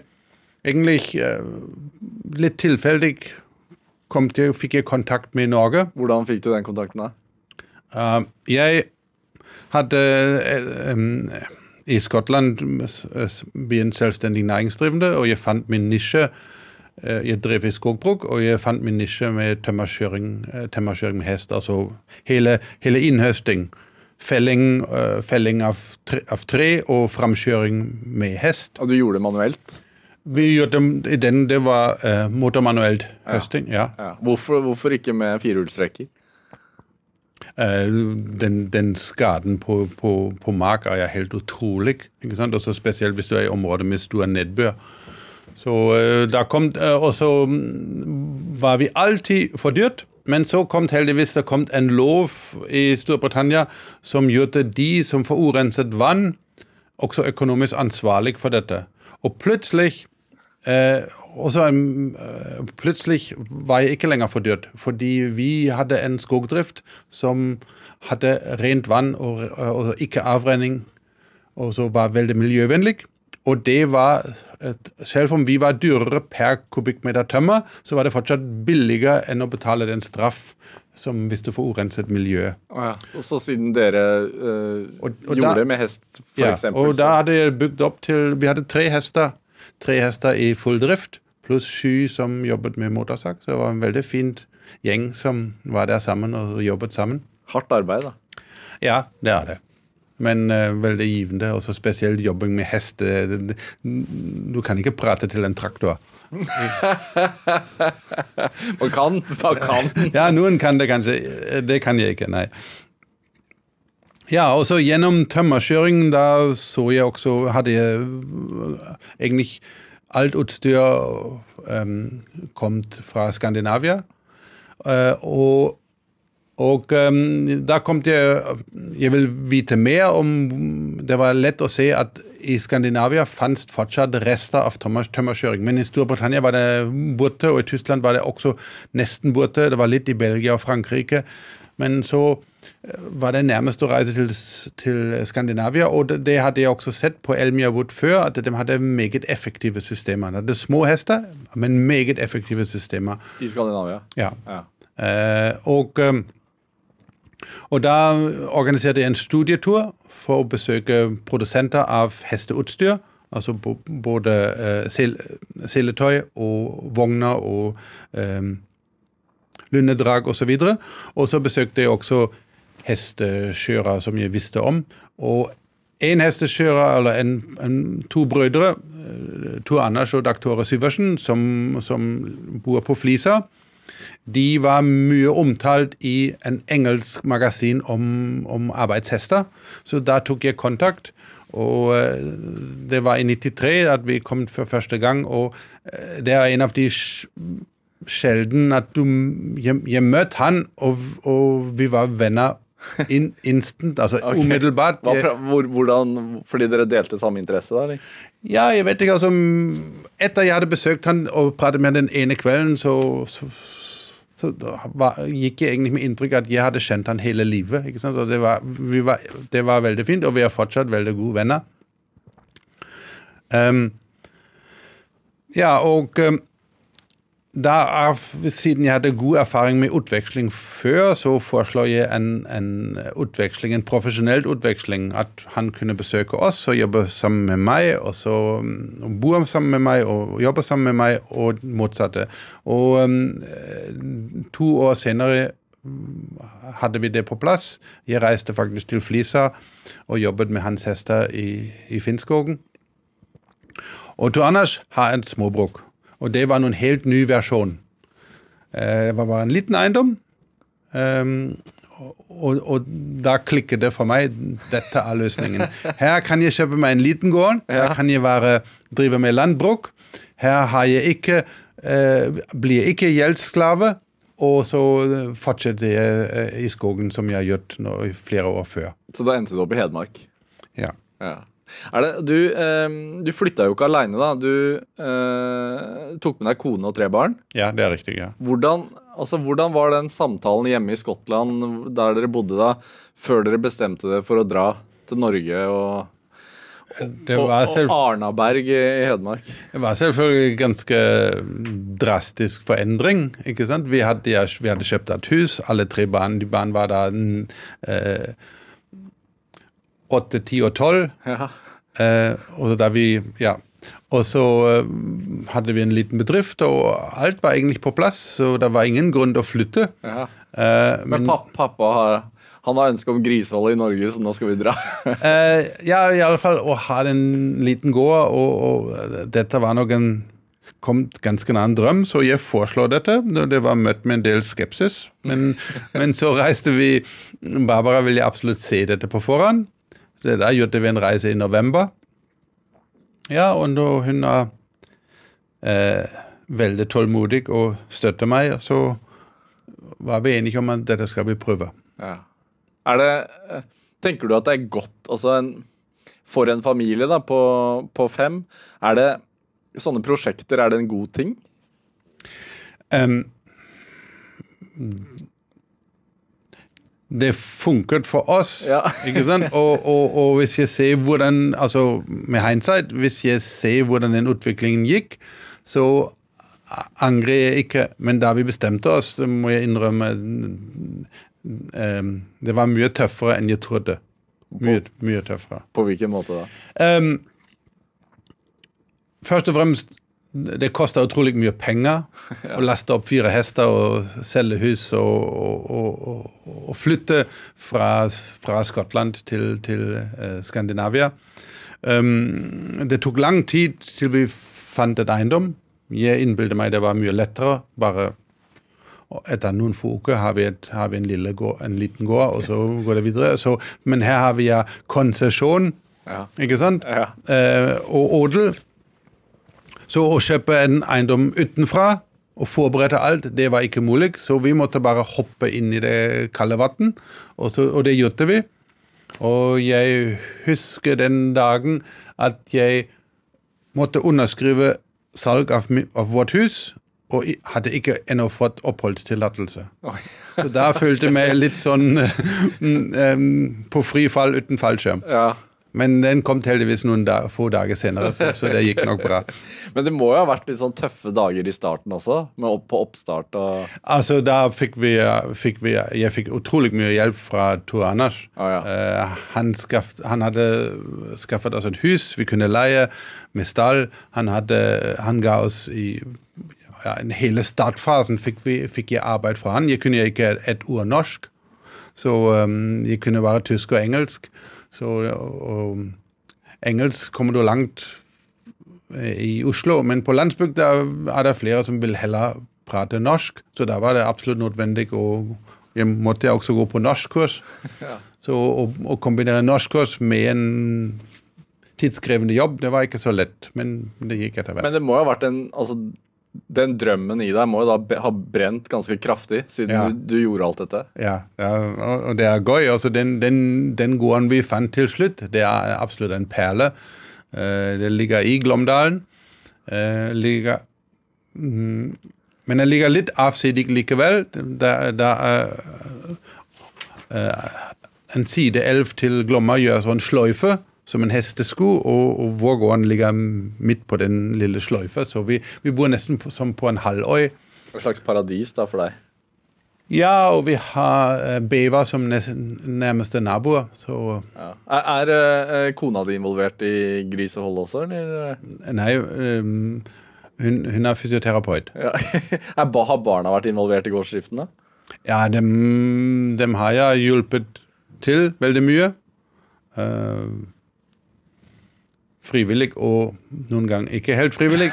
egentlig eh, litt tilfeldig til, fikk jeg kontakt med Norge. Hvordan fikk du den kontakten da? Uh, jeg hadde um, i Skottland eh, begynt selvstendig næringsdrivende, og jeg fant min nisje. Jeg drev i skogbruk, og jeg fant min nisje med tømmerkjøring, tømmerkjøring med hest. Altså hele, hele innhøsting. Felling, felling av, tre, av tre og framkjøring med hest. Og du gjorde det manuelt? Vi gjorde det, i den, det var uh, motormanuelt høsting, ja. Ja. Hvorfor, hvorfor ikke med firehjulstrekker? Uh, den, den skaden på, på, på mark er helt utrolig. ikke sant? Også spesielt hvis du er i områder med stor nedbør. Så uh, da kom, Og så mm, var vi alltid for dyrt. Men så kom heldigvis det kom en lov i Storbritannia som gjorde de som forurenset vann, også økonomisk ansvarlig for dette. Og plutselig og så um, plutselig var jeg ikke lenger for dyrt, fordi vi hadde en skogdrift som hadde rent vann og, og ikke avrenning, og så var veldig miljøvennlig. Og det var, et, selv om vi var dyrere per kubikkmeter tømmer, så var det fortsatt billigere enn å betale den straff som hvis du får urenset miljø. Oh, ja. Og så siden dere øh, Og- og gjorde da- det med hest, f.eks. Ja, og så- da hadde jeg bygd opp til Vi hadde tre hester. Tre hester i full drift, pluss sju som jobbet med motorsag. Så det var en veldig fint gjeng som var der sammen og jobbet sammen. Hardt arbeid, da. Ja, det er det. Men uh, veldig givende, og så spesielt jobbing med hest. Du kan ikke prate til en traktor. Man kan, man kan. Ja, noen kan det kanskje. Det kan jeg ikke, nei. Ja, og så gjennom tømmerkjøring, da så jeg også Hadde jeg egentlig alt utstyr um, kommet fra Skandinavia. Uh, og og um, da kom jeg Jeg vil vite mer om Det var lett å se at i Skandinavia fantes fortsatt rester av tømmer- tømmerkjøring. Men i Storbritannia var det borte, og i Tyskland var det også nesten borte. Det var litt i Belgia og Frankrike. Men så var det nærmest å reise til, til Skandinavia, og det, det hadde jeg også sett på Elmia Wood før, at de hadde meget effektive systemer. De hadde små hester, men meget effektive systemer. I Skandinavia. Ja. Ja. Eh, og, og da organiserte jeg en studietur for å besøke produsenter av hesteutstyr. Altså både uh, sel, seletøy og vogner og um, lundedrag osv. Og så besøkte jeg også hestekjørere som jeg visste om. Og en hestekjører, eller en, en, to brødre, eh, Tor Anders og Dag Tore Syversen, som, som bor på Flisa, de var mye omtalt i en engelsk magasin om, om arbeidshester. Så da tok jeg kontakt. Og eh, det var i 93 at vi kom for første gang. Og eh, det er en av de sjelden at du Jeg, jeg møtte han, og, og vi var venner in, instant. Altså okay. umiddelbart. Jeg- hvor, hvordan, fordi dere delte samme interesse, da? eller? ja, jeg vet ikke, altså Etter jeg hadde besøkt han og pratet med han den ene kvelden, så, så, så da var, gikk jeg egentlig med inntrykk at jeg hadde kjent han hele livet. ikke sant? Så det var, vi var, det var veldig fint, og vi er fortsatt veldig gode venner. Um, ja, og um, er, siden jeg hadde god erfaring med utveksling før, så foreslår jeg en, en utveksling, en profesjonell utveksling. At han kunne besøke oss og jobbe sammen med meg, og så um, bo sammen med meg og jobbe sammen med meg, og motsatte. Og um, to år senere um, hadde vi det på plass. Jeg reiste faktisk til Flisa og jobbet med hans hester i, i Finnskogen. Og du, Anders har et småbruk, og det var en helt ny versjon. Eh, Det var bare en liten eiendom, ehm, og, og da klikket det for meg. Dette er løsningen. Her kan jeg kjøpe meg en liten gård, her kan jeg være, drive med landbruk. Her har jeg ikke, eh, blir jeg ikke gjeldsslave, og så fortsetter jeg eh, i skogen som jeg har gjort nå i flere år før. Så da endte du opp i Hedmark. Ja. Ja. Er det, du eh, du flytta jo ikke aleine, da. Du eh, tok med deg kone og tre barn. Ja, det er riktig. ja. Hvordan, altså, hvordan var den samtalen hjemme i Skottland, der dere bodde da, før dere bestemte dere for å dra til Norge og, og, og Arnaberg i, i Hedmark? det var selvfølgelig ganske drastisk forandring. ikke sant? Vi hadde, vi hadde kjøpt et hus, alle tre barn. De barn var da mm, eh, åtte, ti og tolv. Ja. Eh, og da vi, ja. Og så eh, hadde vi en liten bedrift, og alt var egentlig på plass, så det var ingen grunn til å flytte. ja. Eh, Men men pappa har han har ønske om grisehold i Norge, så nå skal vi dra. Eh, ja, i alle fall å ha en liten gård, og, og dette var nok en kom ganske nær en drøm, så jeg foreslår dette. Det var møtt med en del skepsis, men, men så reiste vi Barbara ville absolutt se dette på forhånd. Så da gjorde vi en reise i november. Ja, og da hun er eh, veldig tålmodig og støtter meg, så var vi enige om at dette skal vi prøve. Ja. Er det Tenker du at det er godt altså en, for en familie da, på, på fem? Er det sånne prosjekter, er det en god ting? Em, det funket for oss, Ja. ikke sant? Og, og, og hvis jeg ser hvordan Altså med hindsight, hvis jeg ser hvordan den utviklingen gikk, så angrer jeg ikke. Men da vi bestemte oss, må jeg innrømme em, Det var mye tøffere enn jeg trodde. Mye, mye tøffere. På hvilken måte da? Um, først og fremst, det koster utrolig mye penger å laste opp fire hester og selge hus og, og, og, og, flytte fra, fra Skottland til, til uh, Skandinavia. Um, det tok lang tid til vi fant et eiendom. Jeg innbilte meg det var mye lettere. bare etter noen få uker har vi, et, har vi en, lille gård, en liten gård, og så går det videre. Så, men her har vi ja konsesjon, Ja. ikke sant? Ja. Uh, og odel. Så å kjøpe en eiendom utenfra og forberede alt, det var ikke mulig. Så vi måtte bare hoppe inn i det kalde vann, og, og det gjorde vi. Og jeg husker den dagen at jeg måtte underskrive salg av, av vårt hus, og hadde ikke ennå fått oppholdstillatelse. Så da følte jeg meg litt sånn um, på frifall uten fallskjerm. ja. Men den kom heldigvis noen da, få dager senere, så, så det gikk nok bra. Men det må jo ha vært litt sånn tøffe dager i starten også, med opp, på oppstart og Altså, da fikk vi, fikk vi Jeg fikk utrolig mye hjelp fra Tor Anders. Ah, ja. uh, han, skaff, han hadde skaffet oss et hus vi kunne leie med stall. Han, hadde, han ga oss i ja, en hele startfasen fikk, vi, fikk jeg arbeid fra han. Jeg kunne ikke et ord norsk, så um, jeg kunne bare tysk og engelsk. Så og, engelsk kommer du langt eh, i Oslo, men på landsbygda er det flere som vil heller prate norsk, så da var det absolutt nødvendig å jeg måtte også gå på norskkurs. Så å, å kombinere norskkurs med en tidskrevende jobb, det var ikke så lett, men det gikk etter hvert. Men det må jo ha vært en Altså, den drømmen i deg må jo da ha brent ganske kraftig, siden Ja. du, du gjorde alt dette. Ja, ja og det er gøy. Altså, den, den, den gården vi fant til slutt, det er absolutt en perle. Uh, det ligger i Glåmdalen. Uh, ligger, mm, men det ligger litt avsidig likevel. Det er uh, en sideelv til Glomma gjør sånn sløyfe som en hestesko, og, og vår gård ligger midt på den lille sløyfa. Så vi, vi bor nesten på, som på en halvøy. Hva slags paradis da for deg. Ja, og vi har beva bever som nærmeste naboer. Så Ja. Er, er eh, kona di involvert i grisehold også, eller? nei, um, hun, hun er fysioterapeut. Ja. Har barna vært involvert i gårdsdriften, da? Ja, dem, dem har jeg hjulpet til veldig mye. Eh, frivillig og noen gang ikke helt frivillig.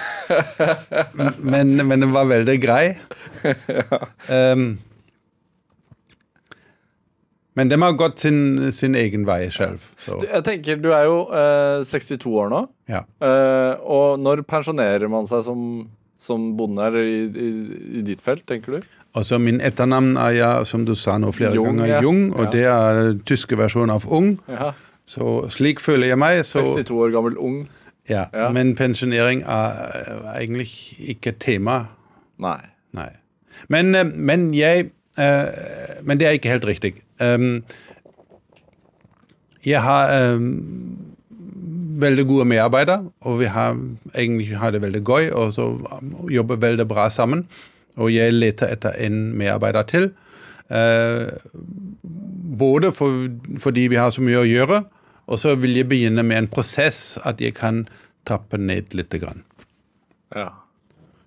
men, men den var veldig grei. Um, men de har gått sin, sin egen vei selv. Du, jeg tenker, du er jo eh, 62 år nå, ja. eh, og når pensjonerer man seg som, som bonde i, i, i ditt felt, tenker du? Altså Min etternavn er ja, som du sa nå flere Jung, ganger. Jung, og Ja. det er tyske versjon av Ung. Ja. Så slik føler jeg meg. Så, 62 år gammel ung. ja. Ja. Men pensjonering er egentlig ikke tema. Nei. Nei. Men, eh, men jeg eh, Men det er ikke helt riktig. Um, jeg har um, veldig gode medarbeidere, og vi har egentlig har det veldig gøy og så jobber veldig bra sammen. Og jeg leter etter en medarbeider til. Eh, både for, fordi vi har så mye å gjøre, og så vil jeg begynne med en prosess at jeg kan trappe ned litt. Grann. Ja.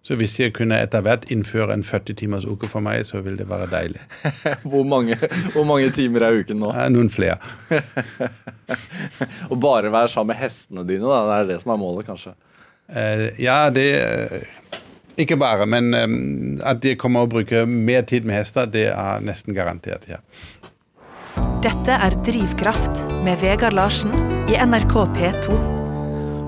Så hvis jeg kunne etter hvert innføre en 40 timers uke for meg, så vil det være deilig. Hvor mange, hvor mange timer er uken nå? Eh, Noen flere. og bare være sammen med hestene dine, da. Det er det som er målet, kanskje. Eh, Ja, det Ikke bare, men um, at de kommer å bruke mer tid med hester, det er nesten garantert. ja. Dette er Drivkraft med Vegard Larsen i NRK P2.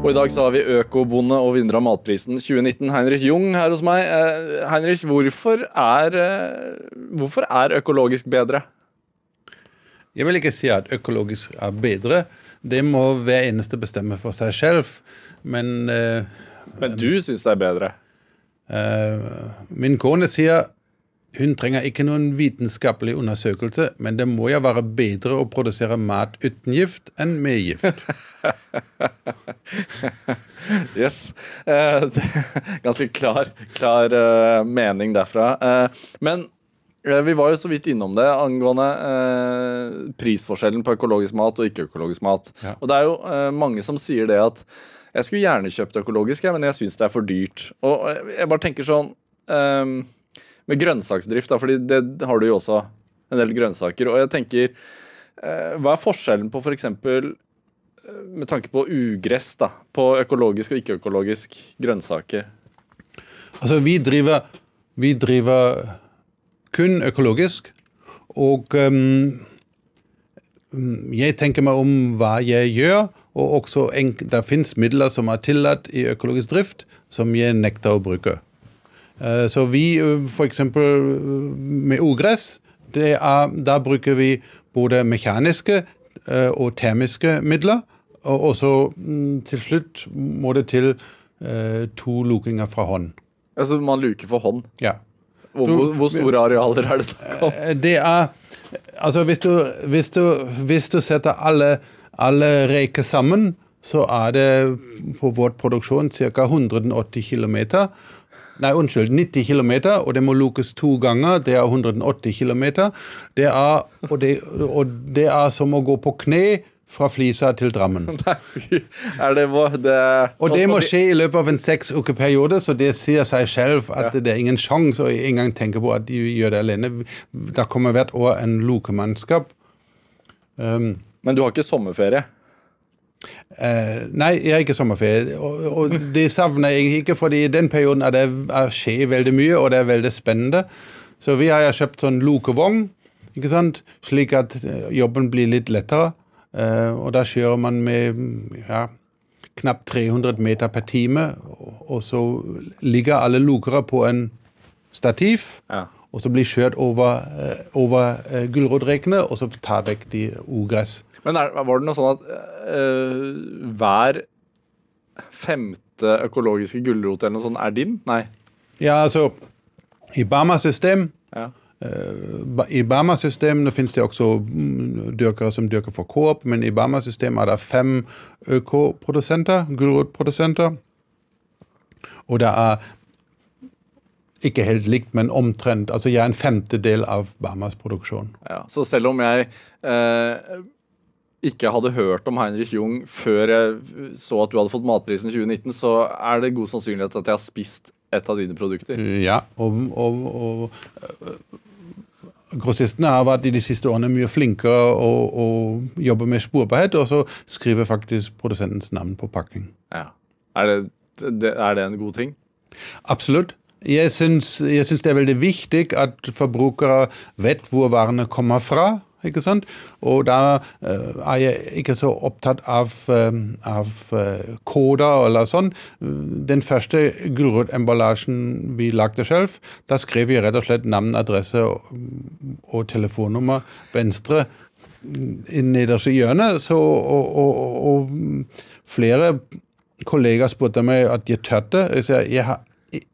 Og i dag så har vi økobonde og vinner av matprisen 2019, Heinrich Jung, her hos meg. Eh, Heinrich, hvorfor er, eh, hvorfor er økologisk bedre? Jeg vil ikke si at økologisk er bedre. Det må hver eneste bestemme for seg selv. Men eh, Men du syns det er bedre? Eh, min kone sier hun trenger ikke noen vitenskapelig undersøkelse, men det må jo være bedre å produsere mat uten gift enn med gift. Yes. Eh, ganske klar, klar eh, mening derfra. Eh, men vi var jo så vidt innom det angående eh, prisforskjellen på økologisk mat og ikke-økologisk mat. Ja. Og det er jo mange som sier det at jeg skulle gjerne kjøpt økologisk, men jeg syns det er for dyrt. Og eh, jeg bare tenker sånn um, Med grønnsaksdrift, da, fordi det har du jo også en del grønnsaker. Og jeg tenker uh, Hva er forskjellen på f.eks. For med tanke på ugress, da, på økologisk og ikke-økologisk grønnsaker. Altså, vi driver, vi driver kun økologisk, og um, jeg tenker meg om hva jeg gjør, og også det finnes midler som er tillatt i økologisk drift, som jeg nekter å bruke. Eh, Så vi f.eks. med ugress, det er, da bruker vi både mekaniske eh, og termiske midler. Og også mm, til slutt må det til eh, to lukinger fra hånd. Altså Man luker for hånd. Ja. Hvor, hvor, hvor store arealer er det snakk om? Eh, Det er Altså, hvis du, hvis du, hvis du setter alle, alle reker sammen, så er det på vår produksjon ca. 180 km. Nei, unnskyld, 90 km, og det må lukes to ganger. Det er 180 km. Det er, og, det, og det er som å gå på kne fra Flisa til Drammen. Nei. Er det, må, det Og det må skje i løpet av en seks uker periode, så det sier seg selv at det er ingen sjanse å engang tenke på at de gjør det alene. Det kommer hvert år en lokemannskap. Um, Men du har ikke sommerferie? eh, nei, jeg har ikke sommerferie, og, og det savner jeg ikke, fordi i den perioden er det er skjer veldig mye, og det er veldig spennende. Så vi har kjøpt sånn lokevogn, ikke sant, slik at eh, jobben blir litt lettere. Eh, og da kjører man med ja, knapt 300 meter per time, og- og så ligger alle lokere på en stativ, Ja. og så blir kjørt over, eh, over eh, gulrotrekene, og så tar vekk de ugress. Men er, var det noe sånn at øh, hver femte økologiske gulrot eller noe sånt er din? Nei. Ja, altså, i Bama-system Ja. Ba- I Bama-systemet finnes det også mm, dyrkere som dyrker for Coop, men i Bama-systemet er det fem økoprodusenter, gulrotprodusenter. Og det er ikke helt likt, men omtrent. Altså jeg er en femtedel av Bamas produksjon. Ja, så selv om jeg eh, ikke hadde hørt om Heinrich Jung før jeg så at du hadde fått matprisen 2019, så er det god sannsynlighet at jeg har spist et av dine produkter. Ja, og, og, og øh, grossistene har vært i de siste årene mye flinkere å, og jobbe med sporbarhet, og så skriver faktisk produsentens navn på pakking. Ja. Er, det, det, er det en god ting? Absolutt. Jeg syns, jeg syns det er veldig viktig at forbrukere vet hvor varene kommer fra. Ikke sant? Og da eh, er jeg ikke så opptatt av, eh, av eh, koder eller sånn. Den første gulrotemballasjen vi lagde selv, da skrev vi rett og slett navn, adresse og, og telefonnummer venstre i nederste hjørne, så, og, og, og, flere kollegaer spurte meg at jeg tørte. Jeg sa jeg har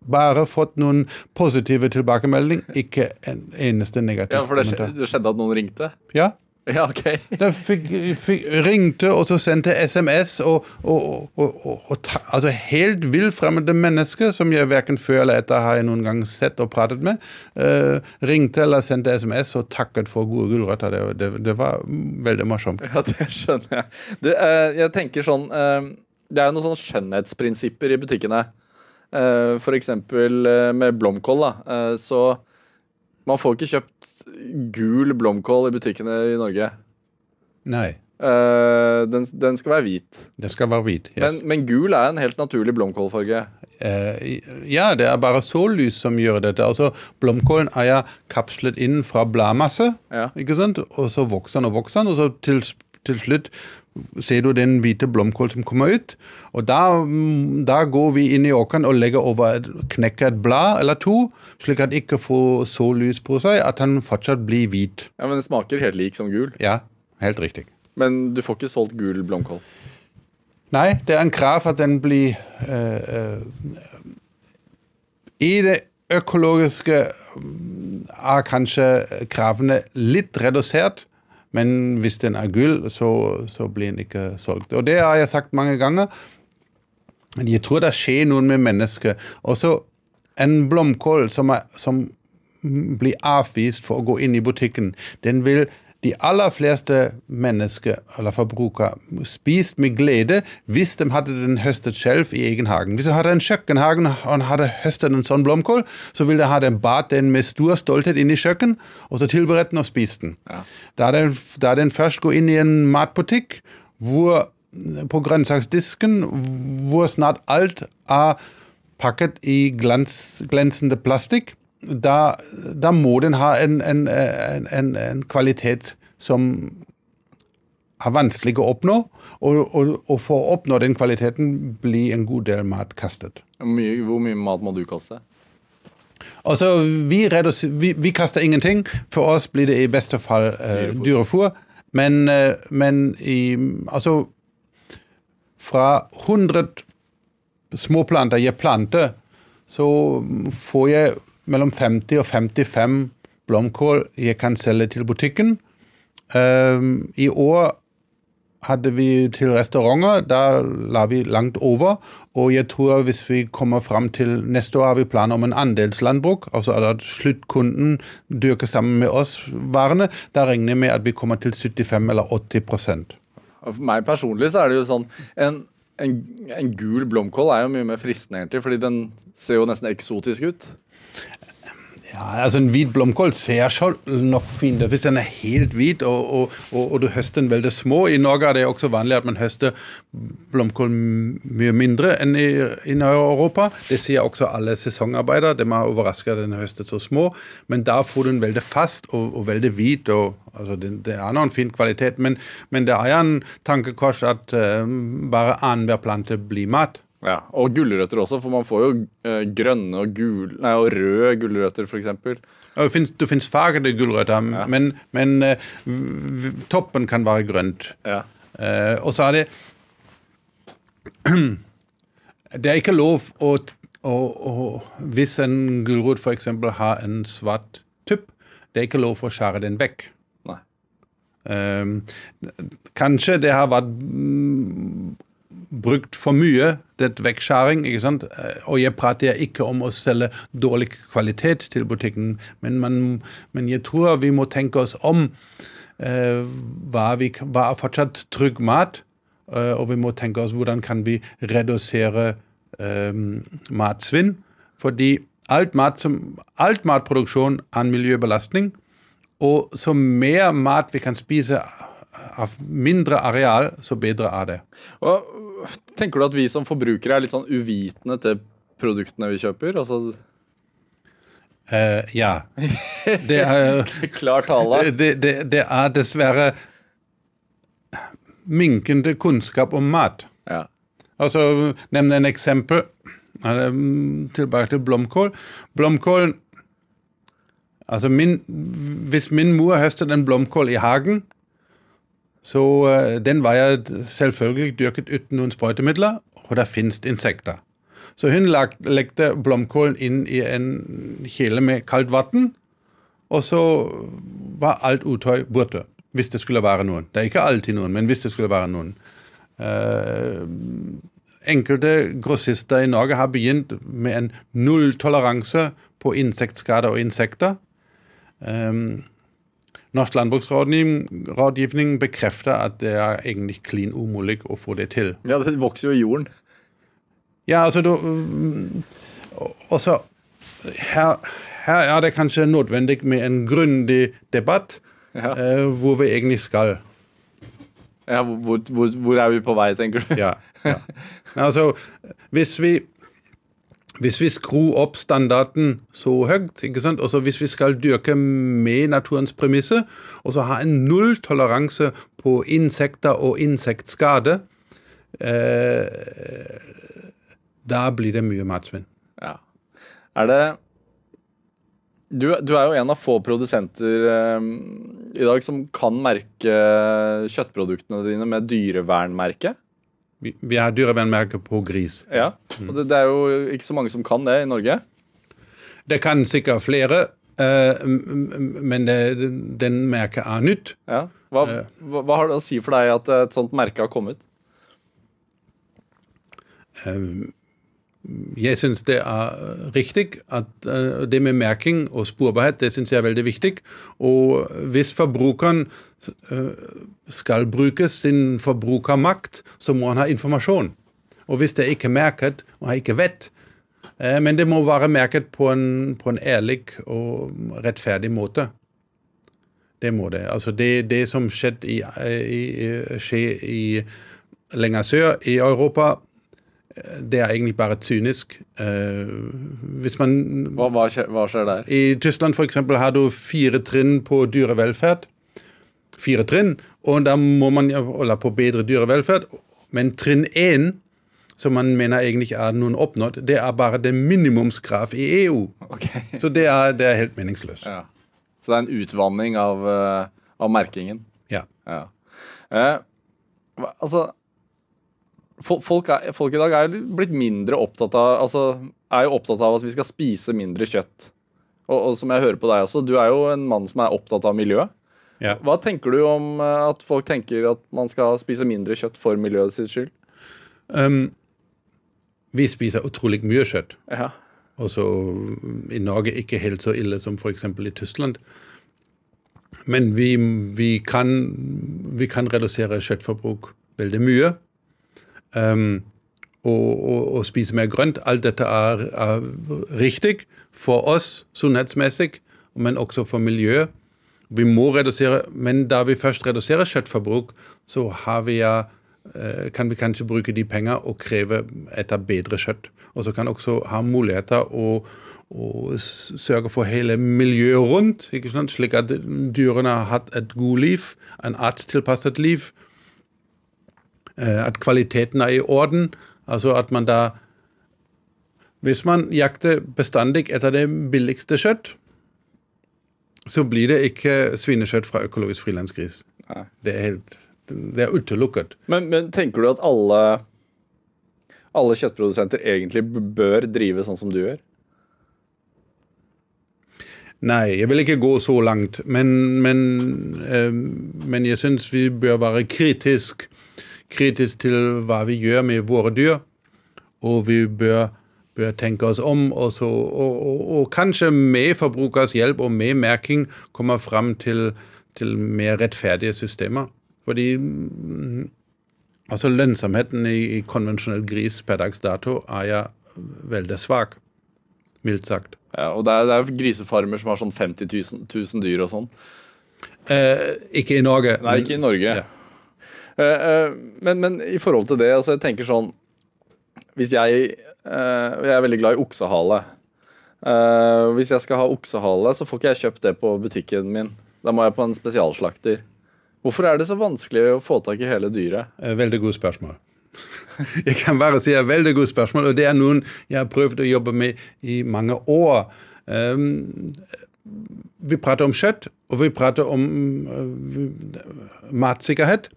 bare fått noen positive tilbakemeldinger, ikke en eneste negativ ja, for det, det skjedde at noen ringte? Ja. Ja, ok. De fikk, fikk, ringte og så sendte SMS og, og, og, og ta, altså helt villfremmede mennesker som jeg verken før eller etter har jeg noen gang sett og pratet med, uh, ringte eller sendte SMS og takket for gode gulrøtter. Det, det, det, var veldig morsomt. Ja, det skjønner jeg. Du, uh, jeg tenker sånn uh, Det er jo noen sånne skjønnhetsprinsipper i butikkene. Uh, F.eks. med blomkål. da, så man får ikke kjøpt gul blomkål i butikkene i Norge. Nei. Uh, den, den, skal være hvit. Den skal være hvit, yes. men, men, gul er en helt naturlig blomkålfarge. Uh, ja, det er bare sollys som gjør dette. Altså, Blomkålen er ja kapslet inn fra bladmasse, ja. ikke sant? og så vokser den og vokser den, og så til, til slutt ser du den hvite blomkål som kommer ut. Og da, da går vi inn i åkeren og legger over et, knekker et blad eller to, slik at det ikke får så lys på seg at den fortsatt blir hvit. Ja, Men den smaker helt lik som gul? Ja, helt riktig. Men du får ikke solgt gul blomkål? Nei, det er en krav at den blir øh, øh, I det økologiske er kanskje kravene litt redusert. Men hvis den er gull, så, så blir den ikke solgt. Og det har jeg sagt mange ganger. Jeg tror det skjer noe med mennesket. Også en blomkål som, er, som blir avvist for å gå inn i butikken, den vil de aller fleste mennesker eller forbrukere spist med glede hvis de hadde den høstet selv i egen hage. Hvis de hadde en kjøkkenhage og hadde høstet en sånn blomkål, så ville de ha den bart den med stor stolthet inn i kjøkken, og så tilberedt den og spist den. Ja. Da den, da den først går inn i en matbutikk hvor, på grønnsaksdisken hvor snart alt er pakket i glans, glansende plastikk, da, da, må den ha en, en, en, en, kvalitet som er vanskelig å oppnå. Og, og, og, for å oppnå den kvaliteten blir en god del mat kastet. Hvor mye mat må du kaste? Altså, vi, vi, vi, kaster ingenting. For oss blir det i beste fall uh, dyrefôr. Men, uh, men i Altså Fra 100 småplanter jeg planter, så får jeg mellom 50 og 55 blomkål jeg kan selge til butikken. Um, I år hadde vi til restauranter. Da la vi langt over. Og jeg tror hvis vi kommer fram til neste år, har vi planer om en andelslandbruk. Altså at sluttkunden dyrker sammen med oss varene. Da regner jeg med at vi kommer til 75 eller 80 For meg personlig så er det jo sånn en, en, en gul blomkål er jo mye mer fristende, egentlig, fordi den ser jo nesten eksotisk ut. Ja, altså En hvit blomkål ser så nok fin ut hvis den er helt hvit og, og, og, og, du høster den veldig små. I Norge er det også vanlig at man høster blomkål mye mindre enn i, i Europa. Det sier også alle sesongarbeidere. De er overrasket at den er høstet så små. Men da får du den veldig fast og, veldig hvit. altså det, det, er noen fin kvalitet, men, men det er en tankekors at uh, bare annenhver plante blir mat. Ja, Og gulrøtter også, for man får jo eh, grønne og, gul, nei, og røde gulrøtter, f.eks. Ja, det fins fargede gulrøtter, ja. men, men uh, toppen kan være grønt. Ja. Uh, og så er det Det er ikke lov å, å, å Hvis en gulrot f.eks. har en svart tupp, det er ikke lov å skjære den vekk. Uh, kanskje det har vært brukt for mye, det er vekkskjæring. ikke sant? Og jeg prater ikke om å selge dårlig kvalitet til butikken, men, man, men jeg tror vi må tenke oss om. Eh, hva, vi, hva, er fortsatt trygg mat? Eh, og vi må tenke oss hvordan kan vi redusere eh, matsvinn. Fordi alt, mat som, alt matproduksjon er en miljøbelastning. Og så mer mat vi kan spise av mindre areal, så bedre er det. Og Tenker du at vi som forbrukere er litt sånn uvitende til produktene vi kjøper? Altså uh, ja. Det er Klar tale. Det, det, det, er dessverre minkende kunnskap om mat. Ja. Altså, Nevn en eksempel. Tilbake til blomkål. Blomkålen Altså, min, Hvis min mor høstet en blomkål i hagen, Så eh, den var jeg selvfølgelig dyrket uten noen sprøytemidler, og der finnes insekter. Så hun legte blomkålen inn i en kjele med kaldt vann, og så var alt utøy borte. Hvis det skulle være noen. Det er ikke alltid noen, men hvis det skulle være noen. Uh, enkelte grossister i Norge har begynt med en nulltoleranse på insektskader og insekter. Um, Norsk landbruksrådgivning bekrefter at det er egentlig klin umulig å få det til. Ja, det vokser jo i jorden. Ja, altså da Også her, her er det kanskje nødvendig med en grundig debatt Ja. eh, hvor vi egentlig skal. Ja, hvor, hvor, hvor er vi på vei, tenker du? Ja, ja. Altså, hvis vi hvis vi skrur opp standarden så høyt, ikke sant? Også hvis vi skal dyrke med naturens premisser, og så ha en nulltoleranse på insekter og insektskade, eh, da blir det mye matsvinn. Ja. Er det du, du er jo en av få produsenter eh, i dag som kan merke kjøttproduktene dine med dyrevernmerke. Vi, er har dyrevernmerke på gris. Ja. Og det, det er jo ikke så mange som kan det i Norge. Det kan sikkert flere, eh, men det, den merket er nytt. Ja. Hva, hva, hva har det å si for deg at et sånt merke har kommet? Jeg syns det er riktig at eh, det med merking og sporbarhet det synes jeg er veldig viktig. Og hvis forbrukeren eh, skal bruke sin forbrukermakt, så må han ha informasjon. Og hvis det ikke er merket, og han ikke vet Men det må være merket på en, på en ærlig og rettferdig måte. Det må det. Altså det, det som skjedde i, i, skjer i lenger sør i Europa, det er egentlig bare kynisk. Eh, hvis man Hva, hva, skjer, hva skjer der? I Tyskland eksempel, har du fire trinn på dyrevelferd. Fire trinn, og da må man holde på bedre dyrevelferd. Men trinn én, som man mener egentlig er noen oppnådd, det er bare det minimumskrav i EU. Okay. Så det er, det er helt meningsløst. Ja. Så det er en utvanning av, eh, av merkingen. Ja. Ja. Eh, altså folk, er, folk i dag er blitt mindre opptatt av Altså er jo opptatt av at vi skal spise mindre kjøtt. Og, og som jeg hører på deg også, du er jo en mann som er opptatt av miljø. Ja. Hva tenker du om eh, at folk tenker at man skal spise mindre kjøtt for miljøet sitt skyld? Um, vi spiser utrolig mye kjøtt. Ja. Også i Norge ikke helt så ille som f.eks. i Tyskland. Men vi, vi, kan, vi kan redusere kjøttforbruk veldig mye. Um, og, og, og spise mer grønt. Alt dette er, er riktig for oss sunnhetsmessig, men også for miljøet. Vi må redusere, men da vi først reduserer kjøttforbruk, så vi eh, kan vi kanskje bruke de penger og kreve etter bedre kjøtt. Og så kan også ha muligheter å, å sørge for hele miljøet rundt, slik at dyrene har hatt et godt liv, en artstilpasset liv. Eh, At kvaliteten er i orden. Altså at man da Hvis man jakter bestandig etter det billigste kjøtt, så blir det ikke svinekjøtt fra økologisk frilandsgris. Det er helt det er utelukket. Men, men tenker du at alle alle kjøttprodusenter egentlig bør drive sånn som du gjør? Nei, jeg vil ikke gå så langt, men, men, øh, men jeg syns vi bør være kritisk, kritisk til hva vi gjør med våre dyr. Og vi bør, bør tenke oss om, og, så, og, og, og kanskje med forbrukers hjelp og med merking komme fram til, til mer rettferdige systemer. Fordi mm, altså lønnsomheten i, i konvensjonell gris per dags dato er ja veldig svak, mildt sagt. Ja, og det er, det er grisefarmer som har sånn 50 000, 000 dyr og sånn. Eh, ikke i Norge. Nei, ikke i Norge. Ja. Eh, eh, men, men i forhold til det, altså jeg tenker sånn Hvis jeg eh, Jeg er veldig glad i oksehale. Eh, hvis jeg skal ha oksehale, så får ikke jeg kjøpt det på butikken min. Da må jeg på en spesialslakter. Hvorfor er det så vanskelig å få tak i hele dyret? Veldig godt spørsmål. Jeg kan bare si et veldig godt spørsmål, og det er noen jeg har prøvd å jobbe med i mange år. Um, vi prater om kjøtt, og vi prater om uh, matsikkerhet.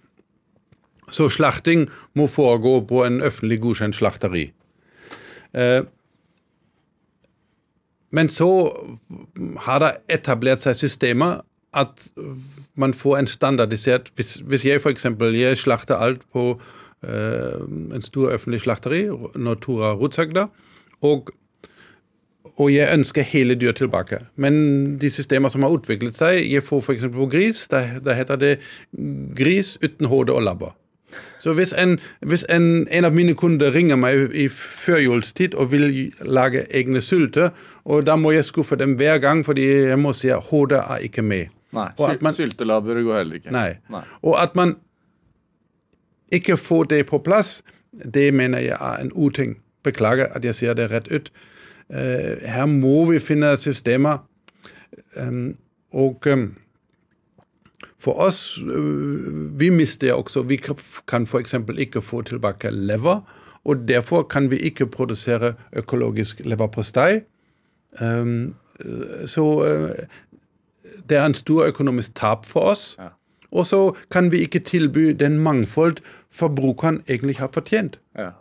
Så slakting må foregå på en offentlig godkjent slakteri. Uh, men så har det etablert seg systemer at man får en standardisert Hvis, hvis jeg f.eks. slakter alt på uh, en stor offentlig slakteri, Nortura Rotsagda, og og jeg ønsker hele dyr tilbake. Men de systemer som har utviklet seg Jeg får f.eks. på gris. Da, heter det gris uten hode og labber. Så hvis, en, hvis en, en, av mine kunder ringer meg i førjulstid og vil lage egne sylter, og da må jeg skuffe dem hver gang, fordi jeg må si at hodet er ikke med. Nei, man, Syltelabber går heller ikke. Nei. nei. Og at man ikke får det på plass, det mener jeg er en uting. Beklager at jeg sier det rett ut. Uh, her må vi finne systemer. Um, og um, for oss uh, Vi mister også Vi kan f.eks. ikke få tilbake lever. Og derfor kan vi ikke produsere økologisk leverpostei. Um, så uh, det er en stor økonomisk tap for oss. Ja. Og så kan vi ikke tilby den mangfold forbrukeren egentlig har fortjent. Ja.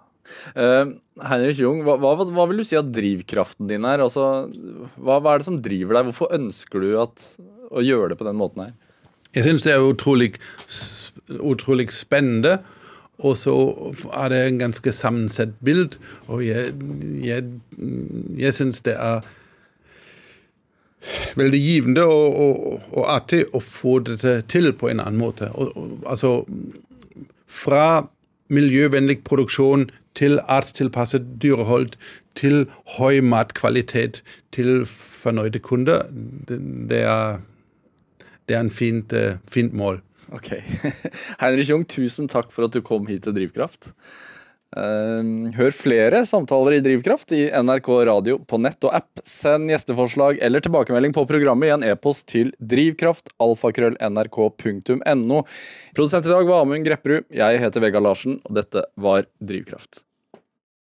Uh, Heinrich Jung, hva, hva, hva, vil du si at drivkraften din er? Altså, hva, hva, er det som driver deg? Hvorfor ønsker du at, å gjøre det på den måten her? Jeg syns det er utrolig, utrolig spennende. Og så er det en ganske sammensett bilde. Og jeg, jeg, jeg syns det er veldig givende og, og, og, artig å få dette til på en annen måte. Og, altså fra miljøvennlig produksjon til artstilpasset dyrehold til høy matkvalitet til fornøyde kunder, det, det, er, det er en fint, uh, fint mål. Ok. Heinrich Jung, tusen takk for at du kom hit til Drivkraft. Ehm, hør flere samtaler i Drivkraft i NRK radio på nett og app. Send gjesteforslag eller tilbakemelding på programmet i en e-post til drivkraftalfakrøll.nrk.no. Produsent i dag var Amund Grepperud. Jeg heter Vegard Larsen, og dette var Drivkraft.